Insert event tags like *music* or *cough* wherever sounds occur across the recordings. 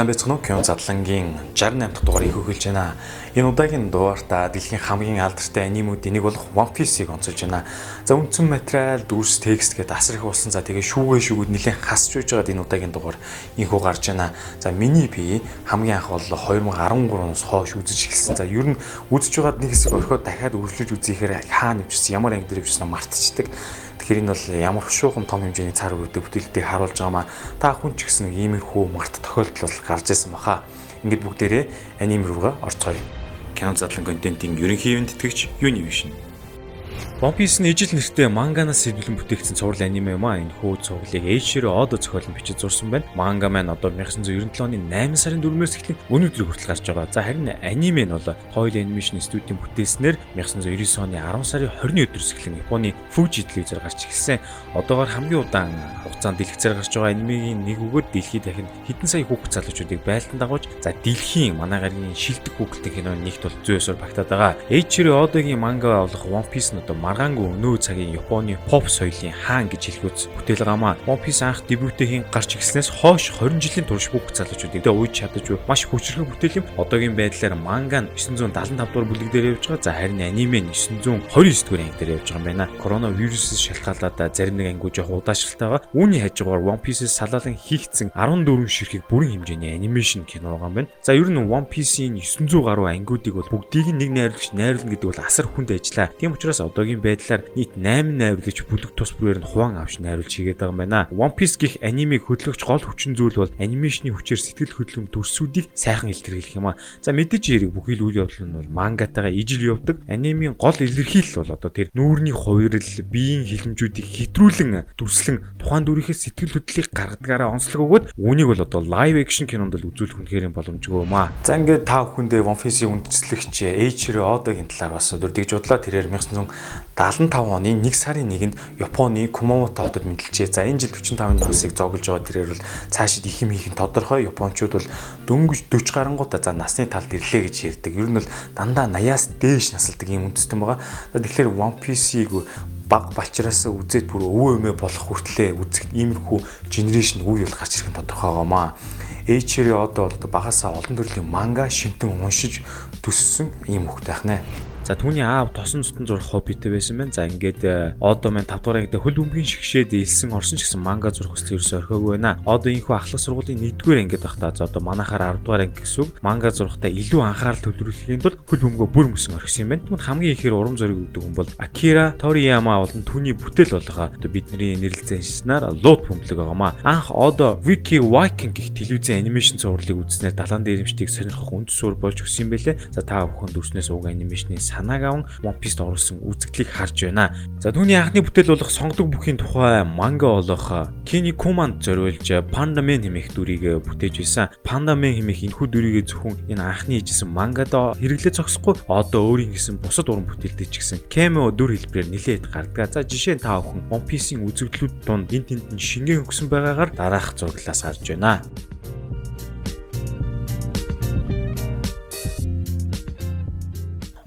сайн байцгаана уу? Кён задлангийн 68 дахь дугаарыг хөгөлж байна. Энэ удаагийн дугаартаа дэлхийн хамгийн алдартай анимуудын нэг болох One Piece-ийг онцолж байна. За үндсэн материал, дүрс, текст гэдэг асар их болсон. За тэгээ шүүгээ шүүгүүд нэлээд хасч үйж байгаад энэ удаагийн дугаар инхүү гарч байна. За миний би хамгийн анх бол 2013-оос хойш үзэж эхэлсэн. За ер нь үзэж байгаад нэг хэсэг орхиод дахиад үргэлжлүүлж үзэхээр хаа нэвчсэн, ямар анги дээр нэвчсэн мартчихдаг. Тэгэхээр энэ бол ямар хөшөөхөн том хэмжээний цар өгдөг бүтээлтэй харуулж байгаамаа та хүн ч гэсэн иймэрхүү март тохиолдол бол гарч ирсэн баха. Ингээд бүгдээрээ аним руугаа орцгоё. Canon задлан контентын ерөнхий биш нь One Piece-ийн ижил нэртэй манганаас сэдвлэн бүтээгдсэн цуврал аниме юм аа. Энэ хүү цувралыг Eiichiro Oda зохиолн бичиж зурсан байна. Манга маань одоо 1997 оны 8 сарын 4-өөс эхлэн өнөөдөр хүртэл гарч байгаа. За харин аниме нь бол Toei Animation студийн бүтээснээр 1999 оны 10 сарын 20-ны өдрөөс эхлэн Японы Fuji телевизээр гарч ирсэн. Одоогоор хамгийн удаан хугацаанд дэлгэцээр гарч байгаа анимегийн нэг үгээр дэлхийд дахин хэдэн сая хүүхэд залуучуудыг байлдан дагуулж за дэлхийн манай гарагийн шилдэг хүүхэлтэй киноны нэгт бол зөөсөөр багтаад байгаа. Eiichiro Oda-гийн манга болох One Piece нь одоо маргаангүй өнөө цагийн Японы pop соёлын хаан гэж хэлгүүц бүтээл гамаа One Piece анх дебютийн гарч ирснээс хойш 20 жилийн турш бүх залуучуудыг дэ ууж чадаж буй маш хүчрхэг бүтээл юм. Одоогийн байдлаар манга нь 975 дугаар бүлэг дээр явж байгаа. За харин аниме нь 929 дугаар анги дээр явж байгаа юм байна. Коронавирусээс шалтгаалаад зарим нэг ангиуж явах удаашралтай байгаа. Үүний хажуугаар One Piece-с салаалan хийгдсэн 14 ширхэг бүрэн хэмжээний анимашн кино байгаа юм байна. За ер нь One Piece-ийн 900 гаруй ангиудыг бол бүгдийг нэг найруулагч найруулна гэдэг бол асар хүнд ажиллаа. Тийм учраас одоогийн ийм байдлаар нийт 8 найруулагч бүлэг тус бүрээр нь хуваан авч найруулж хийгээд байгаа юм байна. One Piece гих анимыг хөтлөгч гол хүчин зүйл бол анимашны хүчээр сэтгэл хөдлөм төрсүүдийг сайхан илэрхийлэх юм а. За мэдээж хэрэг бүхий л үйл явдал нь бол мангатайгаа ижил явдаг. Анимын гол илэрхийлэл бол одоо тэр нүүрний хувирал, биеийн хилэмжүүдийг хэтрүүлэн дүрслэн тухайн дүрийнхээ сэтгэл хөдлөлийг гаргадгаараа онцлог өгөөд үүнийг бол одоо live action кинонд л үзүүлэх үнэхээр боломжгүй юм а. За ингээд та бүхэндээ One Piece-ийн үндэслэгч Eiichiro Oda-гийн талаар бас өдөрдөгж бодлоо. Тэрээр 1900 75 оны 1 сарын 1-нд Японы Кумамото хотод мэдлжээ. За энэ жил 45 хүнсийг зоглож байгаа тэрээр бол цаашид их юм хийх нь тодорхой. Японочууд бол дөнгөж 40 гарангуудаа за насны талд ирлээ гэж ярьдаг. Ер нь бол дандаа 80-аас дээш насалдаг юм үндэстэн байгаа. Тэгэхээр One Piece-ийг баг балчраас үзээд бүр өвөө өмөө болох хүртлээ үзэх иймэрхүү генерашн үе бол гарч ирэх нь тодорхой байгаамаа. Эйчери одоо бол багасаа олон төрлийн манга шимтэн уншиж төссөн ийм хөхтэй ахнаа. За түүний аав тосон цутан зурх хоббитэй байсан байна. За ингээд э, одоо маань 5 дугаар ангид хөл бөмбөгийн шигшээд илсэн орсон ч гэсэн манга зурх хүсэл ерөөсөй орхиогүй байна. Одоо энэхүү ахлах сургуулийн 1-р ангид байхдаа за одоо манахаар 10 дугаар анги гэсэн үг манга зурхтаа илүү анхаарал төвлөрүүлэхийн тулд хөл бөмбөгөө бүр мөсөн орхисон юм байна. Тэгмэд хамгийн ихээр урам зориг өгдөг хүн бол Акира Торияма болон түүний бүтээл болгоо одоо бидний нэрлэлцэн шиснаар лууд бөмбөлөг байгаамаа. Анх одоо Wiki Viking гэх телевизэн анимашн цувралыг үзснээр далайн дээрэмчдийг сонирхох үнд суурь болж өссөн юм байлээ. За та бүхэн дүрснээс уг анимашны санааг аван One Piece-д оруулсан үзэгдлийг харж байна. За түүний анхны бүтээл болох сонгодог бүхийн тухай манга болох Kini Kumand зориулж Panda Man хэмээх дүрийг бүтээж байсан. Panda Man хэмээх энэхүү дүрийг зөвхөн энэ анхны хийжсэн мангад хэрэглээ зогсохгүй одоо өөрийн гэсэн бусад уран бүтээлтэй ч гэсэн cameo дүр хэлбэрээр нэлээд гардаг. За жишээ нь та бүхэн One Piece-ийн үзэгдлүүд донд эн тэнд нь шингэн өгсөн байгаагаар дараах зураглаас харж байна.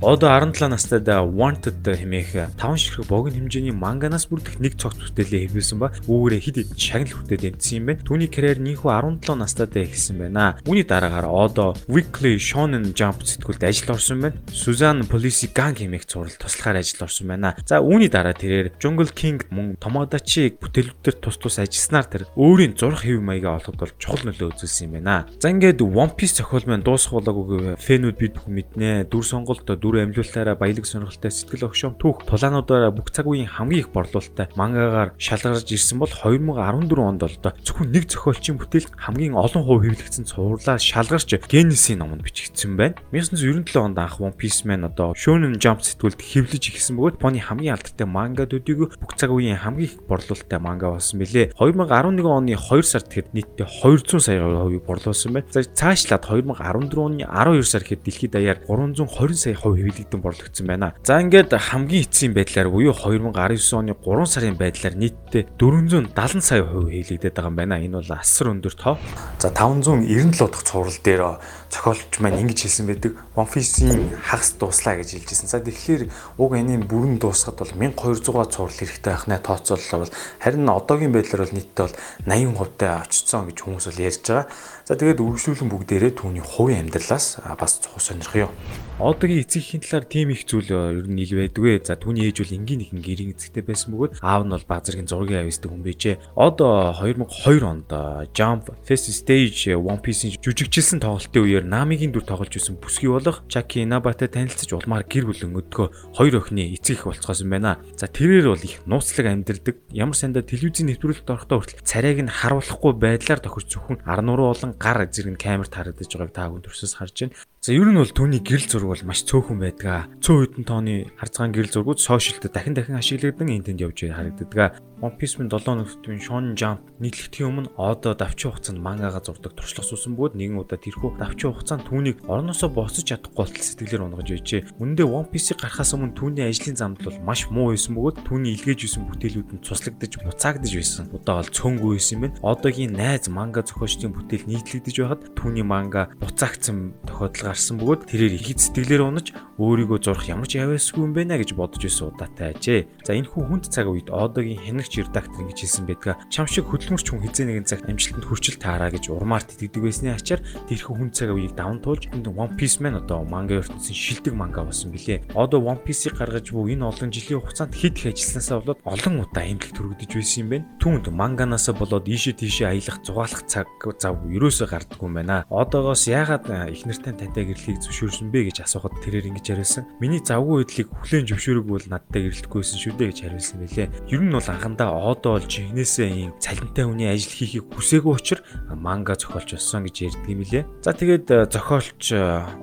Одоо 17 настайд Wanted хэмээх 5 ширхэг богино хэмжээний манганаас бүрдэх нэг цогц бүтээлээ хэвлүүлсэн ба үүгээрээ хэд хэд шагнал хүртэл дэмжсэн юм бэ. Түүний карьер нийхүү 17 настайд эхэлсэн байна. Үүний дараагаар одоо Weekly Shonen Jump сэтгүүлд ажил орсон байна. Susan Police Gang хэмээх зурвал туслахаар ажил орсон байна. За үүний дараа тэрээр Jungle King мөн Tomodachi бүтээлүүдээр тус тус ажилласнаар тэр өөрийн зурх хэв маягаа олоход бол чухал нөлөө үзүүлсэн юм байна. За ингээд One Piece зохиол маань дуусах болоогүй гэвэ фэнүүд бид бүхэн мэднэ. Дүр сонголт 4 нүүр амлиултаараа баялаг сонирхолтой сэтгэл огшоом түүх тулаануудаараа бүх цаг үеийн хамгийн их борлуулалттай мангагаар шалгарж ирсэн бол 2014 онд л доо зөвхөн нэг зохиолчийн бүтээлд хамгийн олон хувь хэвлэгдсэн цувралаа шалгарч Генесийн номонд бичигдсэн байна. 1997 онд анх One Piece Man одоо Shonen Jump сэтгүүлд хэвлэж ирсэн бөгөөд Японы хамгийн алдартай манга төдийгүй бүх цаг үеийн хамгийн их борлуулалттай манга болсон билээ. 2011 оны 2 сард хэд нийтдээ 200 сая хувийг борлуулсан байна. За цаашлаад 2014 оны 12 сар хэд дэлхийд даяар 320 сая хувь хэвлэгдэн борлогдсон байна. За ингээд хамгийн эцсийн байдлаар буюу 2019 оны 3 сарын байдлаар нийтдээ 470 сая хувь хэвлэгдээд байгаа юм байна. Энэ бол асар өндөр тоо. За 597 дахь цуврал дээр зохиолч маань ингэж хэлсэн байдаг. One Piece-ийн хагас дуслаа гэж хэлжсэн. За тэгэхээр уг энийн бүрэн дуусахад бол 1200 цуврал хэрэгтэй байх нэ тооцоолол бол харин одоогийн байдлаар бол нийтдээ бол 80% таа очсон гэж хүмүүс бол ярьж байгаа. За тэгээд үргэлжлүүлэн бүгдээрээ түүний хувийн амьдралаас бас цохол сонирх юм. Одоогийн эцэгхийн талаар тийм их зүйл ер нь нэг байдгүй. За түүний ээж бол энгийн нэгэн гэрийн эцэгтэй байсан бөгөөд аав нь бол баазаргийн зургийн авьяастай хүн байжээ. Одоо 2002 онд Jump Fest Stage One Piece-ийн жүжигчилсэн тоглолтын үеэр Намигийн дүр тоглож исэн бүсгүй болох Jackie Inabata танилцж улмаар гэр бүл өнгөдгөө хоёр охины эцэг их болцгоос юм байна. За тэрээр бол их нууцлаг амьдэрдэг. Ямар сандаа телевизийн нэвтрүүлэлт орохдоо хүртэл царайг нь харуулахгүй байдлаар тохирч зөвхөн 10 орон гар зэрэг камерт харагдаж байгааг та хүн төрсөс харж байна. За ер нь бол түүний гэрэл зураг бол маш цөөхөн байдаг. Цөөн хэдэн тооны харцгаан гэрэл зургууд сошиалд дахин дахин ашиглагдсан энд тэнд явж харагддаг. One Piece-ийн 7 нөхдөдийн Shonen Jump нийтлэгдэхийн өмнө одоо давчин хугацаанд мангагаа зурдаг туршлага суусан бөгөөд нэгэн удаа тэрхүү давчин хугацаанд түүнийг орноосоо босож чадахгүй болтол сэтгэлээр унгаж байжээ. Үүндээ One Piece-ийг гарахаас өмнө түүний ажлын замд бол маш муу байсан бөгөөд түүний илгээж исэн бүтээлүүд нь цуслагдаж буцаагдж байсан. Удаа бол цөөнгүй байсан юм байна. Одоогийн найз манга зохиолчдын бүтээл нийтлэгдэж байхад түүний манга буцаагдсан тохиолдол гарсан бөгөөд тэрээр их сэтгэлээр унаж өөрийгөө зурх ямар ч яваасгүй юм нэ гэж бодож байсан удаатай ажээ. За энэ хүн хүнд цаг үед одоогийн хянагч редактор ингэж хэлсэн байдаг. Чам шиг хөдөлмөрч хүн хизээ нэгэн цагт амжилтанд хүрчил таараа гэж урмаар тэтгдэг байсны ачаар тэрхэн хүн цаг үеийг даван туулж энэ One Piece man одоо манга ертөнцийн шилдэг манга болсон билээ. Одоо One Piece-ийг гаргаж буй энэ олон жилийн хугацаанд хэд их ажилласнасаа болоод олон удаа эмнэлэг төрөгдөж байсан юм байна. Түүнд манганаасаа болоод ийшээ тийшээ аялах зугаалах цаг зав ерөөсөө гардаггүй юм байна. Одоогоос яагаад их нэртэй тантай гэрлийг зөвшөөрсөн бэ гэж асуухад тэрээр ингэж хариулсан. Миний завгүй байдлыг хүлээн зөвшөөрөг бол надтай гэрэлтэхгүйсэн шүү дээ гэж хариулсан байлээ. Ер нь бол анхандаа одоо бол жигнэсээ ийм цалинтай хүний ажил хийхийг хүсээгүй учраас манга зохиолч болсон гэж ярьдаг юм лээ. За тэгээд э, зохиолч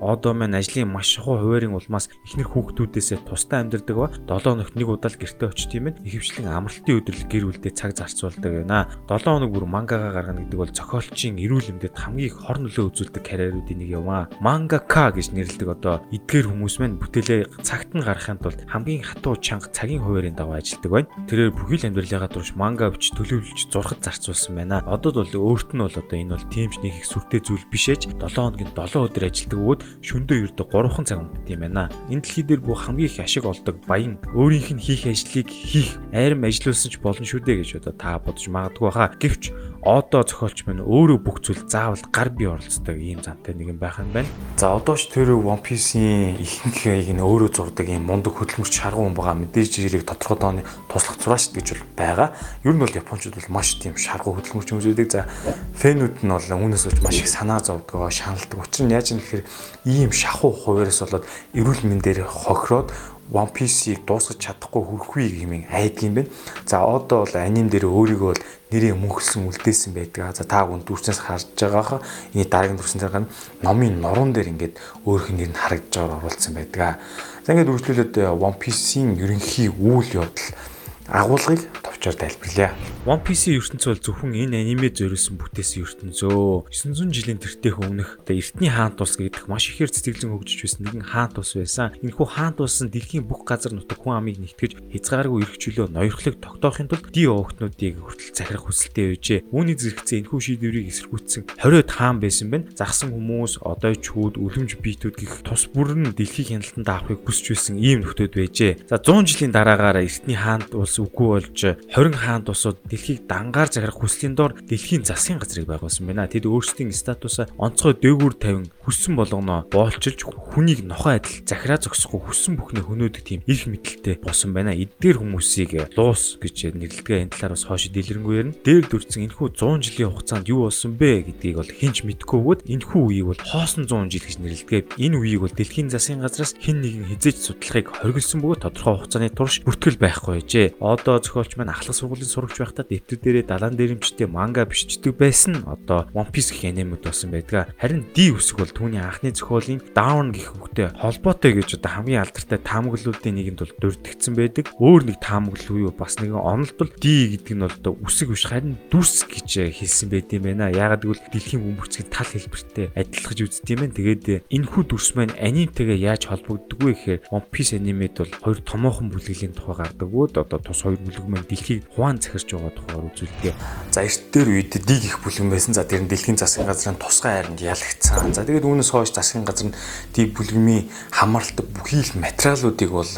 одоо маань ажлын маш шахуу хуваарийн улмаас ихнэр хүүхдүүдээсээ тустай амьдардаг ба 7 хоногт нэг удаа л гэртээ очт юм байна. Ихэвчлэн амралтын өдрөл гэр бүлдээ цаг зарцуулдаг байна. 7 хоног бүр мангагаа гаргана гэдэг бол зохиолчийн эрүүл мэндэд хамгийн их хор нөлөө үзүүлдэг карьеруудын нэг юм аа. Мангака гэж нэрлэдэг одоо эдгээр хүмүүс маань бүтээлээ цагт нь гаргахын тулд хамгийн хатуу чанга цагийн хуваарийн дагуу ажилладаг байна. Тэрээр бүхий л амьдралынхаа турш манга бич төлөвлөж зурхад зарцуулсан байна. Одоо бол өөрт нь бол одоо энэ бол тийм ч нэг их сүртэй зүйл биш ээж 7 хоногийн 7 өдөр ажилладаг бөгөөд шөндөө ердөө 3хан цаг өнгөт юм байна. Энэ дэлхий дээр бүх хамгийн их ашиг олдог баян өөрийнх нь хийх ажлыг хийх айрам ажиллуулсан ч болно шүү дээ гэж одоо та бодож магадгүй хаа. Гэвч одоо зохиолч маань өөрөө бүх зүйл заавал гар бие оролцдог ийм зантай нэг юм байх юм байна. За одоо ч тэр One Piece-ийн ихэнх яг нь өөрөө зурдаг ийм мундаг хөдөлмөрч шаргуу хүн байгаа мэдээж зэрэг тодорхой тооны туслах зураач гэж бол байгаа. Ер нь бол японочууд бол маш тийм шаргуу хөдөлмөрч хүмүүс байдаг. За фэнүүд нь бол үүнээс болж маш их санаа зовдөг, шаналдаг. Учир нь яаж юм гэхээр ийм шахуу хуваараас болоод эрүүл мэндээр хохироод One Piece-ийг дуусгаж чадахгүй хүрхгүй гэмийн айдаг юм байна. За одоо бол аним дээр өөрийгөө бол нэрээ мөнхөлсөн үлдээсэн байдаг. За та хүн дүрснээс харж байгаа. Эний дараагийн дүрсэн гань номын нуруунд дээр ингээд нь нэр нь харагдж байгаа оруулсан байдаг. За ингээд үргэлжлүүлээд One Piece-ийн ерөнхий үйл явдал агуулгыг товчоор тайлбарлая. One Piece-ийн ертөнц бол зөвхөн энэ аниме зориулсан бүтээсэн ертөнцөө 900 жилийн тэртех өмнөх эртний хаант улс гэдэг маш ихээр цэцэглэн хөгжиж байсан нэгэн хаант улс байсан. Энэхүү хаант улс нь дэлхийн бүх газар нутаг хүн амыг нэгтгэж хязгааргүй эрхчлөө ноёрхлог тогтоохын тулд ди овогтнуудыг хүртэл захирах хүсэлтэй байжээ. Үүний зэрэгцээ энэхүү шийдвэрийг эсэргүүцсэн 20-од хаан байсан байна. Загсан хүмүүс, одоо чүүд, үлэмж биетүүд гэх тус бүрэн дэлхийг хяналтанд авахыг хүсч байсан ийм нөхдөд байжээ. За 100 жилийн дараагаар эртний хаант улс үгүй болж 20 хаан тусууд дэлхийг дангаар захирах хүслийн дор дэлхийн засгийн газрыг байгуулсан байна. Тэд өөрсдийн статусаа онцгой дээгүүр тавин хүссэн болгоно боолчилж хүнийг нохой адил захираа зогсохгүй хүссэн бүхнээ хөнөөдөг тийм их мэдлэлтэй болсон байна. Эдгээр хүмүүсийг луус гэж нэрлэдэг энэ талаар бас хойш дэлгэрэнгүй ярина. Дээр дүрцэн энэхүү 100 жилийн хугацаанд юу болсон бэ гэдгийг бол хинч мэдэхгүй бөгөөд энэхүү үеийг бол хоосон 100 жил гэж нэрлэдэг. Энэ үеийг бол дэлхийн засгийн газраас хэн нэгэн хизээж судлахыг хориглосон бөгөөд тодорхой хугацааны турш бүртгэл байхгүй байжээ. Одоо зохиолч маань ахлах сургуулийн сурагч байхдаа дэвтэр дээрээ далайн дээрэмчтэй манга бичдэг байсан. Одоо One Piece гэх анимуд болсон байдаг. Харин D үсэг бол түүний анхны зохиолын Down гэх үгтэй холбоотой гэж одоо хамгийн алдартай таамаглалуудын нэгэнд бол дурддагдсан байдаг. Өөр нэг таамаглал уу бас нэг онолд бол D гэдэг нь бол одоо үсэг биш харин дүрс гэж хэлсэн байт юм байна. Яагаад гэвэл дэлхийн бөмбөрцгийн тал хэлбэртэй адилхаж үздэг юм байна. Тэгээд энэхүү дүрс маань анимтэйгээ яаж холбогддог вэ гэхээр One Piece анимед бол хоёр томоохон бүлэглэлийн тухай гардаг одоо тус хоёр бүлэг маань дэлхийг хуаан захирч байгаа тухайгаар үзүүлдэг. За эрт дээр үед D гих бүлгэн байсан. За тэр нь дэлхийн засгийн газрын тусгай хайранд ялагдсан. За тэгээд үүнээс хойш засгийн газар нь D бүлгэмийн хамааралтай бүхий л материалуудыг бол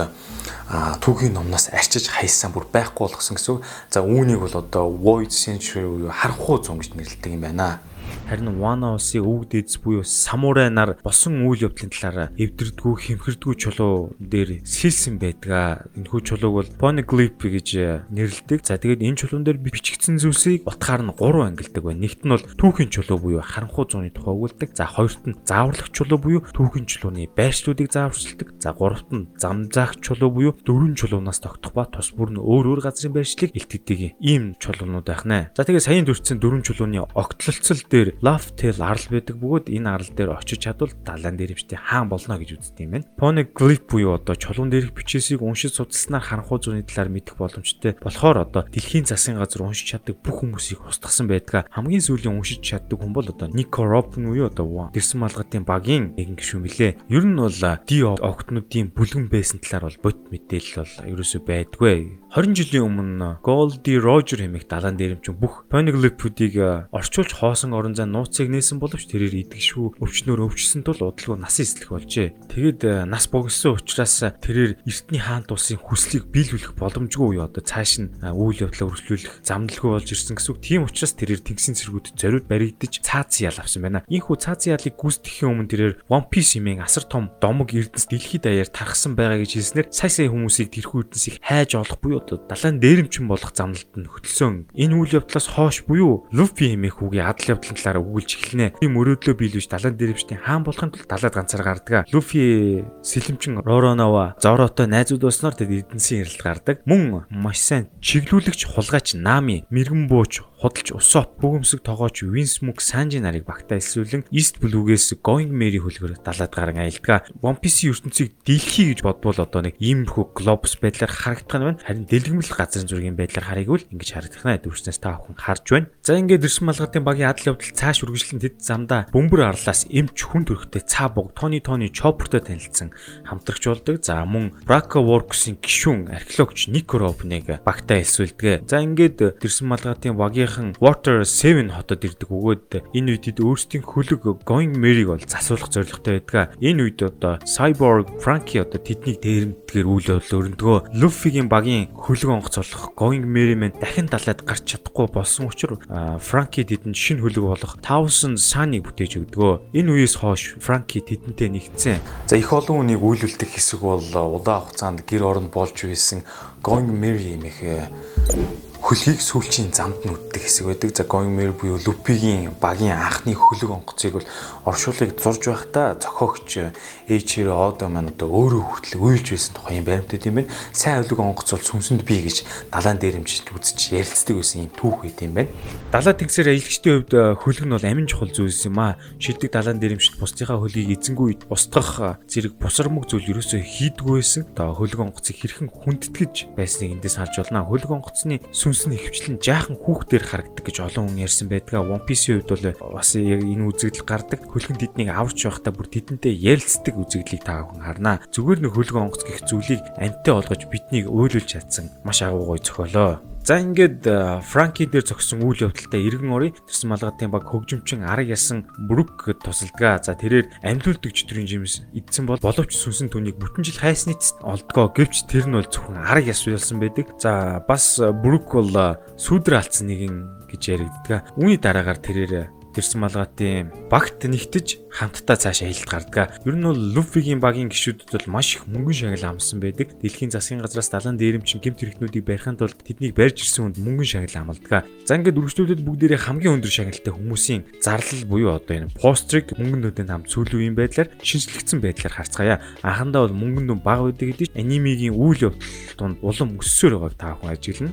түүхийн номноос арчиж хайсан бүр байхгүй болгосон гэсэн. За үүнийг бол одоо void century буюу харанхуй зун гэж нэрлэдэг юм байна. Харин Wano Ус-ийн өвөг дээдс буюу самурай нар босон үйл явдлын талаар эвдэрдгүү хэмхэрдгүү чулуу дээр сэлсэн байдаг. Энэхүү чулууг бол Poneglyph гэж нэрлэдэг. За тэгээд энэ чулуун дээр бичигдсэн зүйлсийг утгаар нь 3 ангилдаг байна. Нэгт нь бол түүхийн чулуу буюу харанхуй зууны тухай өгүүлдэг. За хоёрт нь зааварлах чулуу буюу түүхийн чулууны байршлуудыг зааварчилдаг. За гуравт нь замзаах чулуу буюу дөрвөн чулуунаас тогтох ба тус бүр нь өөр өөр газрын байршлыг илтгэдэг ийм чулуунууд байх нэ. За тэгээд саяын дүрцэн дөрвөн чулууны огтлолцол дээр Love Tail арал байдаг бөгөөд энэ арал дээр очиж чадвал далайн дээрэмчтэй хаан болно гэж үздэг юм байна. Poneglyph буюу одоо чулуун дээрх бичээсийг уншиж судалснаар харанхуй зууны талаар мэдэх боломжтой болохоор одоо дэлхийн засгийн газар уншиж чаддаг бүх хүмүүсийг устгасан байдаг. Хамгийн сүүлийн уншиж чаддаг хүн бол одоо Nico Robin буюу одоо Дэрсэн малгатын багийн нэгэн гишүүн мөлий. Ер нь бол D октнуудын бүлгэн байсан талаар бол бод мэдээлэл бол ерөөсөй байдгүй. 20 жилийн өмнө Goldie Roger хэмээх далайн дээрэмчин бүх Poneglyph-үүдийг орчуулж хоосон орон зай нууцыг нээсэн боловч тэрээр идэгшүү өвчнөр өвчсөн тул удалгүй насан эслэх болжээ. Тэгэд нас богисон учраас тэрээр эртний хаант улсын хүслийг биелүүлэх боломжгүй юу одоо цааш нь үйл явдлаа үргэлжлүүлэх замналгүй болж ирсэн гэсэн үг. Тийм учраас тэрээр тэнгисийн цэргүүд зориуд баригдаж цааз ял авсан байна. Ийхүү цааз ялыг гүйцэтгэхийн өмнө тэрээр One Piece хэмээн асар том домог эрдэнэс дэлхийд даяар тархсан байгаа гэж хэлснээр сая сая хүмүүсийг тэрхүү эрдэнсийг хайж олох буюу одоо далайн дээрэмчин болох замналт нь хөтлсөн. Энэ үйл явдлаас хойш буюу Luffy хэмээх үгийн адал явдлын талаар өгүүлж эхэлнэ. Тийм мөрөөдлөө биелүүлж далайн дээрэмчний хаан болохын тулд далайд ганцаар гардаг. Luffy сэлэмчин Roronoa Zoroтой найзууд болсноор тэд эдэнсийн ярилд гардаг. Мөн маш сайн чиглүүлэгч хулгайч Nami, мэрэгэн бууч худалч Усоп бөгөмсөг тогооч Winsmoke Sanji нарыг багтаа элсүүлэн East Blue-гээс Going Merry хөлгөр далаад гарan аялдгаа. One Piece-ийн ертөнцийг дэлхий гэж бодвол одоо нэг иймэрхүү глобус байдлаар харагдах нь байна. Харин дэлгэмэл газрын зургийн байдлаар харъягвал ингэж харагдах нэ дүүрснээс та бүхэн харж байна. За ингээд Дэрсэн малгатын багийн адал явдал цааш үргэлжлэн тэд замдаа бөмбөр арлаас эмч хүн төрхтэй цаа буг Тони Тони Чоппертой танилцсан хамтрагч болдог. За мөн Braco Works-ийн гишүүн археологч Rope-ыг багтаа элсүүлдэг. За ингээд Дэрсэн малгатын багийн сайхан Water 7 хотод ирдэг өгөөд энэ үед өөрсдийн хөлөг Going Merry-г бол засуулах зорилготой байдаг. Энэ үед одоо Cyborg Frankie одоо тэднийг дээрэмдгээр үйл явдал өрнөдгөө Luffy-гийн багийн хөлөг онгоц болох Going Merry мэн дахин далайд гарч чадахгүй болсон учраас Frankie тэдэнд шинэ хөлөг болох 1000 Sun-ыг бүтээж өгдөгөө. Энэ үеэс хойш Frankie тэдэнтэй нэгдсэн. За их олон хүнийг үйлүүлдэг хэсэг бол удаан хугацаанд гэр орон болж байсан Going Merry хэмээх хөлгийг сүүлчийн замд нүддэг хэсэг байдаг. За Goimer буюу Luffy-гийн багийн анхны хөлөг онгоцыг бол оршуулыг зурж байхдаа зохиогч Eiichiro Oda маань одоо өөрөө хүртэл уйлж байсан тухай юм баримтууд юм байна. Сайн хөлөг онгоц бол сүнсэнд бий гэж далайн дээрэмжид үзэж ярилцдаг байсан юм түүх байт юм байна. Далаа тэгсээр аялгчдын хувьд э, хөлөг нь бол амин чухал зүйлс юм аа. Шилдэг далайн дээрэмжид бусдынхаа хөлгийг эзэнгүй устгах зэрэг бусармаг зүйл ерөөсөө хийдгүй байсан. Одоо хөлөг онгоцыг хэрхэн хүндэтгэж байсныг эндээс харж байна. Хөлөг онгоцны сүнс нь хөвчлэн жаахан хүүхдээр харагддаг гэж олон хүн ярьсан байдаг. One Piece-ийн хувьд бол бас яг энэ үзэгдэл гардаг. Хөлгөн тэднийг аварч байхдаа бүр тэдэнтэй ярилцдаг үзэгдлийг та бүхэн харнаа. Зүгээр нэг хөлгөн онгоц гэх зүйлийг амттай олгож биднийг уйлуулж чадсан маш агуу гой зохиолоо. За ингээд Франки дээр зогсон үйл явдалтай иргэн орой тэрсэн малгатын баг хөгжимчин арга ясан Брук тусалдгаа. За тэрээр амьлуулдаг чөтгөрийн жимс идсэн бол боловч сүнсэн түүнийг бүтэн жил хайсны олдгоо гэвч тэр нь бол зөвхөн арга яс уйлсан байдаг. За бас Брук бол сүудэр алдсан нэгэн гэж яригддаг. Үүний дараагаар тэрээр тэрсэн малгатын багт нэгтэж хамтдаа цаашаа хилд гардаг. Ер нь бол Люфигийн багийн гишүүдэд бол маш их мөнгөн шагнал амсан байдаг. Дэлхийн засгийн газраас далайн дээрэмчин гэмт хэрэгтнүүдийг барихын тулд тэднийг барьж ирсэн хүнд мөнгөн шагнал амладаг. За ингээд үргэлжлүүлээд бүгдээрээ хамгийн өндөр шагналтай хүмүүсийн зарлал буюу одоо энэ пострыг мөнгөнүүдийн хамт сүүлийн үеийн байдлаар шинжлэгдсэн байдлаар харцгаая. Анхандаа бол мөнгөн дүн бага байдаг гэдэг анимигийн үйл явдал донд улам өссөөр байгааг та бүхэн ажиглана.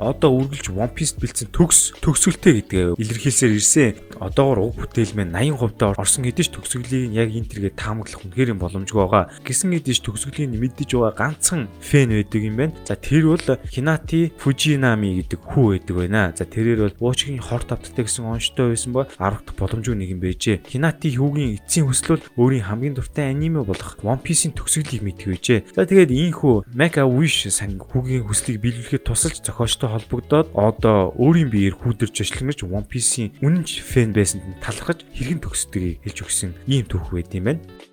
Одоо үргэлж One Piece бэлдсэн төгс төгсгөлтэй гэдгээ илэрхийлсээр ирсэн. Одоогор уг бүтээл мэн 80% орсон хэдий ч төгсгөлийг яг энэ тэргээ таамаглах үнэхээр боломжгүй байгаа. Гисэн хэдий ч төгсгөлийг мэддэж байгаа ганцхан фэн байдаг юм байна. За тэр бол Hinati Fujinami гэдэг хүү байдаг байна. За тэрээр бол Уучгийн хор тавттай гэсэн онцтой байсан ба аргах боломжгүй нэг юм байжээ. Hinati хүүгийн эцсийн хүсэл бол өөрийн хамгийн дуртай аниме болох One Piece-ийн төгсгөлийг байжээ. За тэгээд ийм хүү Make a Wish сан хүүгийн хүслийг биелүүлэхэд тусалж зохиолчтой холбогдоод одоо өөрийн биеэр хүүдэрч ажиллаж One Piece-ийн үнэнч фэн байсанд нь талархаж хэрхэн төгсдгийг хэлж өгсөн ийм түүх байд юм байна.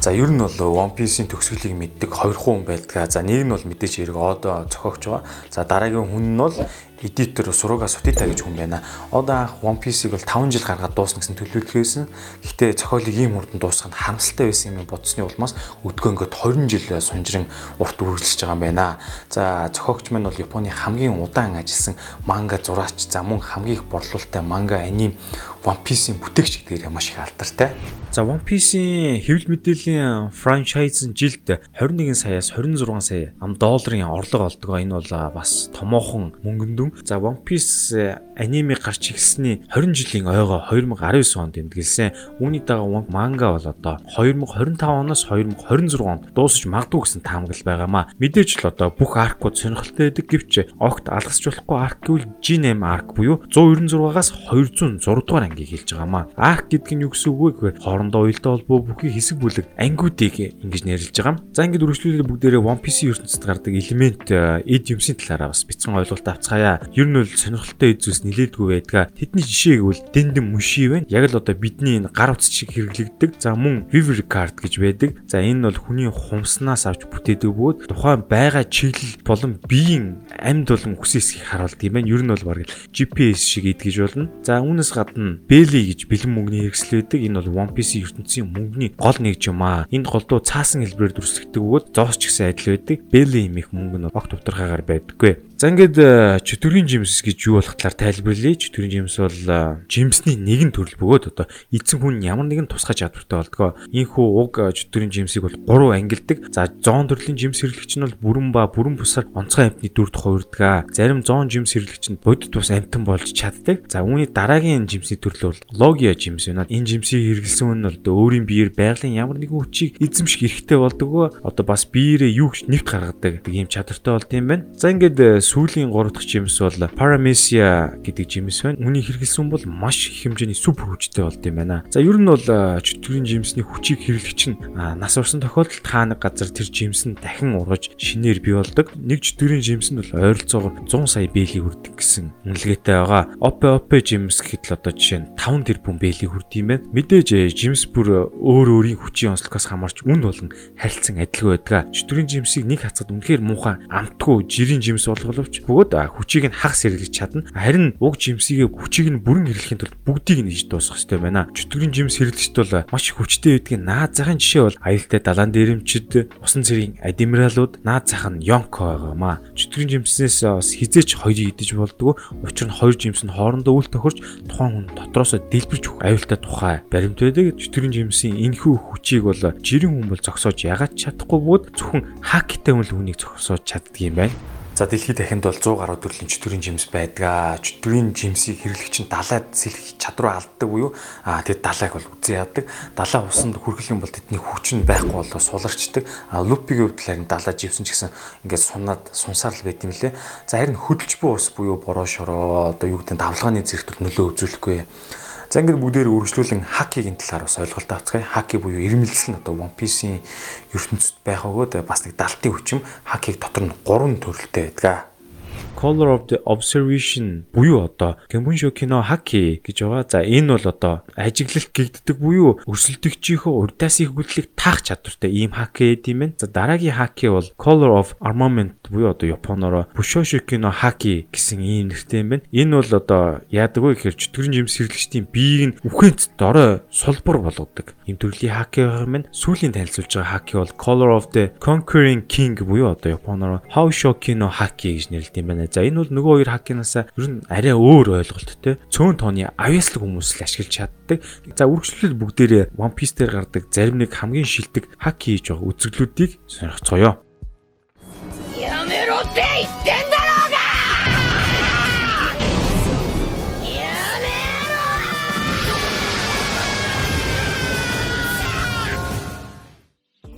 За ер нь бол One Piece-ийн төгсгөлийг мэддэг хоёр хүн байдаг. За нэг нь бол мэдээж хэрэг одоо зохиогч байгаа. За дараагийн хүн нь бол эдитер Суруга Сутита гэж хүн байна. Одоо анх One Piece-ийг бол 5 жил гаргаад дуусна гэсэн төлөвлөлт хийсэн. Гэхдээ зохиолыг ийм хурдан дуусгах нь харамсалтай байсан юм бодсны улмаас өдгөө ингээд 20 жил сунжрын урт үргэлжлэж байгаа юм байна. За зохиогч маань бол Японы хамгийн удаан ажилласан манга зураач, за мөн хамгийн их борлуулалттай манга аним One Piece-ийн бүтээгч гэдгээр маш их алдартай. За One Piece-ийн хэвлэл мэдээллийн франчайз нь жилд 21 саяас 26 сая ам долларын орлого олдог. Энэ бол бас томоохон мөнгөн дүн. За One Piece аниме гарч ирсний 20 жилийн ойгоо 2019 онд тэмдэглэсэн. Үүний дага манга бол одоо 2025 оноос 2026 онд дуусаж магадгүй гэсэн таамаглал байгаамаа. Мэдээж л одоо бүх аркууд сонирхолтой байдаг гэвч огт алгасч болохгүй арк гэвэл G8 арк буюу 196-аас 206 дугаар ангийг хэлж байгаамаа. Арк гэдэг нь юу гэсэн үг вэ хоорондоо уялдаа холбоо бүхий хэсэг бүлэг ангиудыг ингэж нэрлэж байгаа юм. За ингэж үргэлжлүүлээд бүгдээрээ One Piece-ийн ертөнцид гардаг элемент э, эд юмсийн талаараа бас бяцхан ойлголт авцгаая. Ер нь бол сонирхолтой эзүүс нилээдгүй байдаг. Тэдний жишээг бол дэндэн мөший байна. Яг л одоо бидний энэ гар утас шиг хэрэглэгдэг. За мөн Viver card гэж байдаг. За энэ бол хүний хумснаас авч бүтээдэг бөгөөд тухайн байгаа чиглэл болон биеийн амьд болон хүсээсийг харуулдаг юм байна. Ер нь бол баг GPS шиг идгэж болно. За үүнээс гадна Belly гэж бэлэн мөнгөний хэрэгсэл байдаг. Энэ бол One Piece ертөнцийн мөнгөний гол нэгж юм аа. Энд голдуу цаасан хэлбэрээр дүрслэгдэг бөгөөд зоос ч гэсэн адил байдаг. Belly имэх мөнгө нь огт утгаргаагаар байдаггүй. За ингээд э, чөтгөрийн жимс гэж юу болох талаар тайлбарлая. Чөтгөрийн жимс бол э, жимсний нэгэн төрөл бөгөөд одоо эцэг хүн ямар нэгэн тусгай чадвартай болдгоо. Ийхүү уг э, чөтгөрийн жимсийг бол 3 ангилдаг. За 100 төрлийн жимс хэрэглэгч нь бол бүрэн ба бүрэн бусаар онцгой амьтны дүрд хувирдаг. Зарим 100 жимс хэрэглэгч нь бодит бус амьтан болж чаддаг. За үүний дараагийн жимсний төрөл бол логия жимс байна. Энэ жимсийг хэрэглэсэн хүн нь өөрийн биеэр байгалийн ямар нэгэн хүчийг эзэмших эрхтэй болдог. Одоо бас биеэрээ юу ч нэгт гаргадаг ийм чадвартай болд юм байна. За ингээд сүүлийн 3 дахь жимс бол Paramecia гэдэг жимс байна. Үүнийг хэрэглэсэн бол маш их хэмжээний супер хүчтэй болд юм байна. За ер нь бол чөтгөрийн жимсний хүчийг хэрэглэгч нь нас орсон тохиолдолд та нэг газар тэр жимс нь дахин ургаж шинээр бий болдог. Нэг чөтгөрийн жимс нь бол ойролцоогоор 100 сая бэйли хүрдэг гэсэн үнэлгээтэй байгаа. Опе опе жимс гэхэд л одоо жишээ нь 5 тэрбум бэйли хүрдэг юм байна. Мэдээж жимс бүр өөр өөрийн хүчийн онцлогоос хамаарч үнд болон харилцан адилгүй байдаг. Чөтгөрийн жимсийг нэг хацад үнэхээр муухай амтгүй жирийн жимс болголоо боловч бөгөөд хүчийг нь хагас хэрэглэж чадна. Харин уг жимсийг хүчийг нь бүрэн хэрэглэхийн тулд бүгдийг нь иж дуусгах хэрэгтэй байна. Чөтгөрийн жимс хэрэглэгчд бол маш хүчтэй байдгийн наад захын жишээ бол аюултай далайн дээрэмчид, усан цэргийн адмиралууд, наад зах нь Йонко байгаамаа. Чөтгөрийн жимснээс бас хизээч хоёрыг идэж болдгоо. Учир нь хоёр жимс нь хоорондоо үл тохирч тухайн хүн дотроос дэлбэрч аюултай тухай баримт байдаг. Чөтгөрийн жимсийн энэхүү хүчийг бол жирийн хүн бол зогсоож ягаад чадахгүй бөгөөд зөвхөн хактай хүн л хүнийг зогсоож чаддаг юм байна. За дэлхийд дахинд бол 100 гаруй төрлийн чөтгөрийн жимс байдаг. Чөтгөрийн жимсийг хэрэглэгч нь далайд сэлэх чадвараа алддаг буюу аа тэд далайг бол үзээ яадаг. Далай усанд хүрэх юм бол тэдний хүч нь байхгүй болоо суларчдаг. А лупигийн хувьд харин далай живсэн ч гэсэн ингээд сунаад сунсаар л байт юм лээ. За харин хөдөлж буй ус буюу бороо шороо одоо юу гэдэг нь давлгааны зэрэгтэл нөлөө үзүүлэхгүй. За ингээд бүгдээр үргэлжлүүлэн хакигийн талаар бас ойлголт авцгаая. Хаки буюу ирмэлцэл нь одоо One Piece-ийн ертөнцид байх өгөөд бас нэг далтын хүчим хакиг дотор нь гурван төрөлтэй байдаг. Color of the Observation буюу одоо Гэмбүншо кино хаки гэж байгаа. За энэ бол одоо ажиглалт гэгддэг буюу өрсөлдөгчийнхөө урдаас их хөдлөлийг таах чадвартай ийм хаки гэдэг юм байна. За дараагийн хаки бол Color of Armament буюу одоо Японоор Bushoshu кино хаки гэсэн ийм нэртэй юм байна. Энэ бол одоо яадаг вэ гэхээр чөтгөрийн жимс хэрэглэгчдийн биеийг нь үхэнц дорой сулбар болгодог. Ийм төрлийн хаки байх юм байна. Сүүлийн танилцуулж байгаа хаки бол Color of the Conquering King буюу одоо Японоор Haosho кино хаки гэж нэрлэдэг юм байна. За энэ бол нөгөө хоёр хакинаас ер нь арай өөр ойлголттой. Цөөн тооны авьяаслаг хүмүүс л ашиглаж чаддаг. За үргэлжлэл бүгдээрээ One Piece дээр гардаг зарим нэг хамгийн шилдэг хак хийж байгаа үзэглүүдийг сонирхцгоё. Ямеро дэй дэндарога!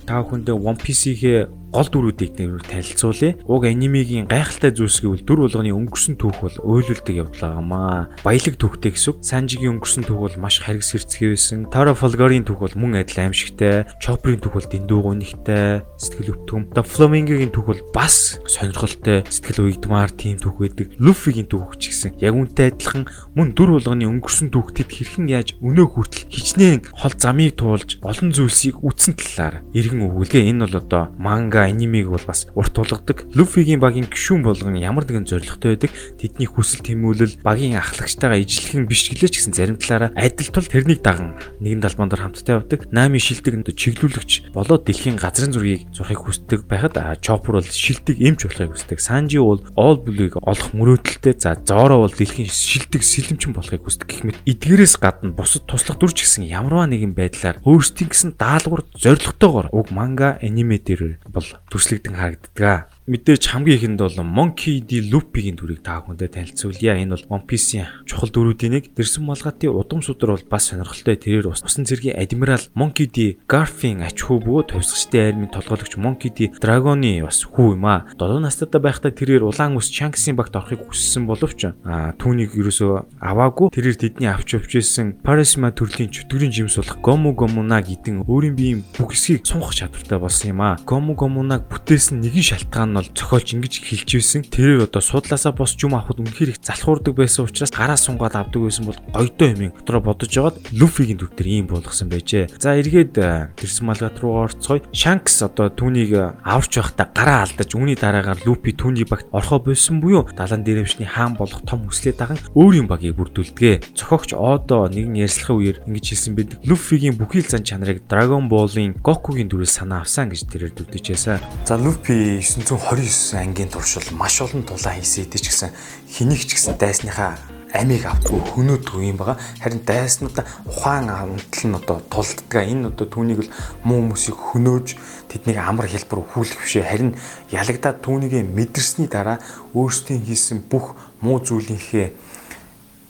Та бүхэндээ One Piece-ийн гол дүрүүдийг нэр танилцуулъя. Уг анимегийн гайхалтай зүйлс гэвэл дүр болгоны өнгөрсөн түүх бол уйлуулдаг явдлаагамаа. Баялаг түүхтэй гэсэн. Санжигийн өнгөрсөн түүх бол маш харгас хэрцгий байсан. Тара Фолгорийн түүх бол мөн адил аимшигтай. Чоприйн түүх бол дэндүү гунигтай. Сэтгэл өвтгөм. The Flamingo-гийн түүх бол бас сонирхолтой. Сэтгэл уйдмаар тийм түүх байдаг. Luffy-гийн түүх ч гэсэн яг үнтэй адилхан мөн дүр болгоны өнгөрсөн түүхтэд хэрхэн яаж өнөө хүртэл хичнээн хол замыг туулж олон зүйлсийг үтсэн талаар иргэн өгүүлгээ. Энэ бол одоо манга анимиг бол бас урт тулгадаг. Люфигийн багийн гишүүн болгон ямар нэгэн зоригтой байдаг. Тэдний хүсэл тэмүүлэл багийн ахлагчтайгаа ижлэхэн биш гэлээч гэсэн зарим талаараа адил тул тэрнийг даган нэгэн талбан дээр хамтдаа явдаг. Нами шилдэг чиглүүлэгч болоод дэлхийн газрын зургийг зурхыг хүсдэг байхад Чоппер бол шилдэг эмч болохыг хүсдэг. Санжи бол All Blue-г олох мөрөөдөлтэй. За Зоро бол дэлхийн шилдэг сэлэмчин болохыг хүсдэг гэх мэт эдгээрээс гадна бусад туслах дүр ч гэсэн ямарваа нэгэн байдлаар өөрсдийн гэсэн даалгавар зоригтойгоор уг манга аниме дээр бол төслөгдөн харагддаг мэдээж хамгийн ихэнд бол Monkey D Loop-ийн дүрийг та бүхэндээ танилцуулъя. Энэ бол One Piece-ийн чухал дүрүүдийн нэг. Дэрсэн малгатын удам судар бол бас сонирхолтой. Тэрээр усан цэргийн адмирал Monkey D Garf-ийн ач хүү бөгөөд төвсгчтэй армийн толгойлогч Monkey D Dragon-ы бас хүү юм аа. 7 настайдаа байхдаа тэрээр улаан ус Shanks-ийн багт орохыг хүссэн боловч аа түүнийг ерөөсөө аваагүй. Тэрээр тэдний авч явжсэн Parasma төрлийн чөтгөрийн жимс болох Gomu Gomu-на гэдэг өөрийн биеийн бүх хэсгийг сунгах чадвартай болсон юм аа. Gomu Gomu-наг бүтээсэн нэгэн шалтгаан нь бол зохиолч ингэж хэлж ирсэн. Тэрээр одоо суудлаасаа босч юм авахд үнэхээр их залхуурдаг байсан учраас гараа сунгаад авдаг байсан бол гойдоо юм дотроо бодож жагаад Люфигийн төв дээр ийм болгосон байжээ. За эргээд тэрсэн малгат руу орцгоё. Шанкс одоо түүнийг аварч байхдаа гараа алдаж үүний дараагаар Люфи түүний багт орхоо болсон буюу далан дээрэмшний хаан болох том хүслээ даган өөрийн багийг бүрдүүлдэг. Зохиогч Одо нэгэн ярьслахын үеэр ингэж хэлсэн байдаг. Люфигийн бүхий л зан чанарыг Dragon Ball-ын Goku-гийн дүрээс санаа авсан гэж тэрээр дүгдэжсэн. За Люфи 900 29 ангийн туршил маш олон тулаан хийсэн ч гэсэн хэнийг ч гэсэн дайсныхаа амийг авдгүй хөнөөдгүй юм байгаа. Харин дайснуудаа ухаан амтал нь одоо тулддаг. Энэ одоо түүнийг л муу хүмүүсийг хөнөөж тэднийг амар хэлбэр хүлэх бишээ. Харин ялагдаад түүнийг мэдэрсний дараа өөрсдийн хийсэн бүх муу зүйлийнхээ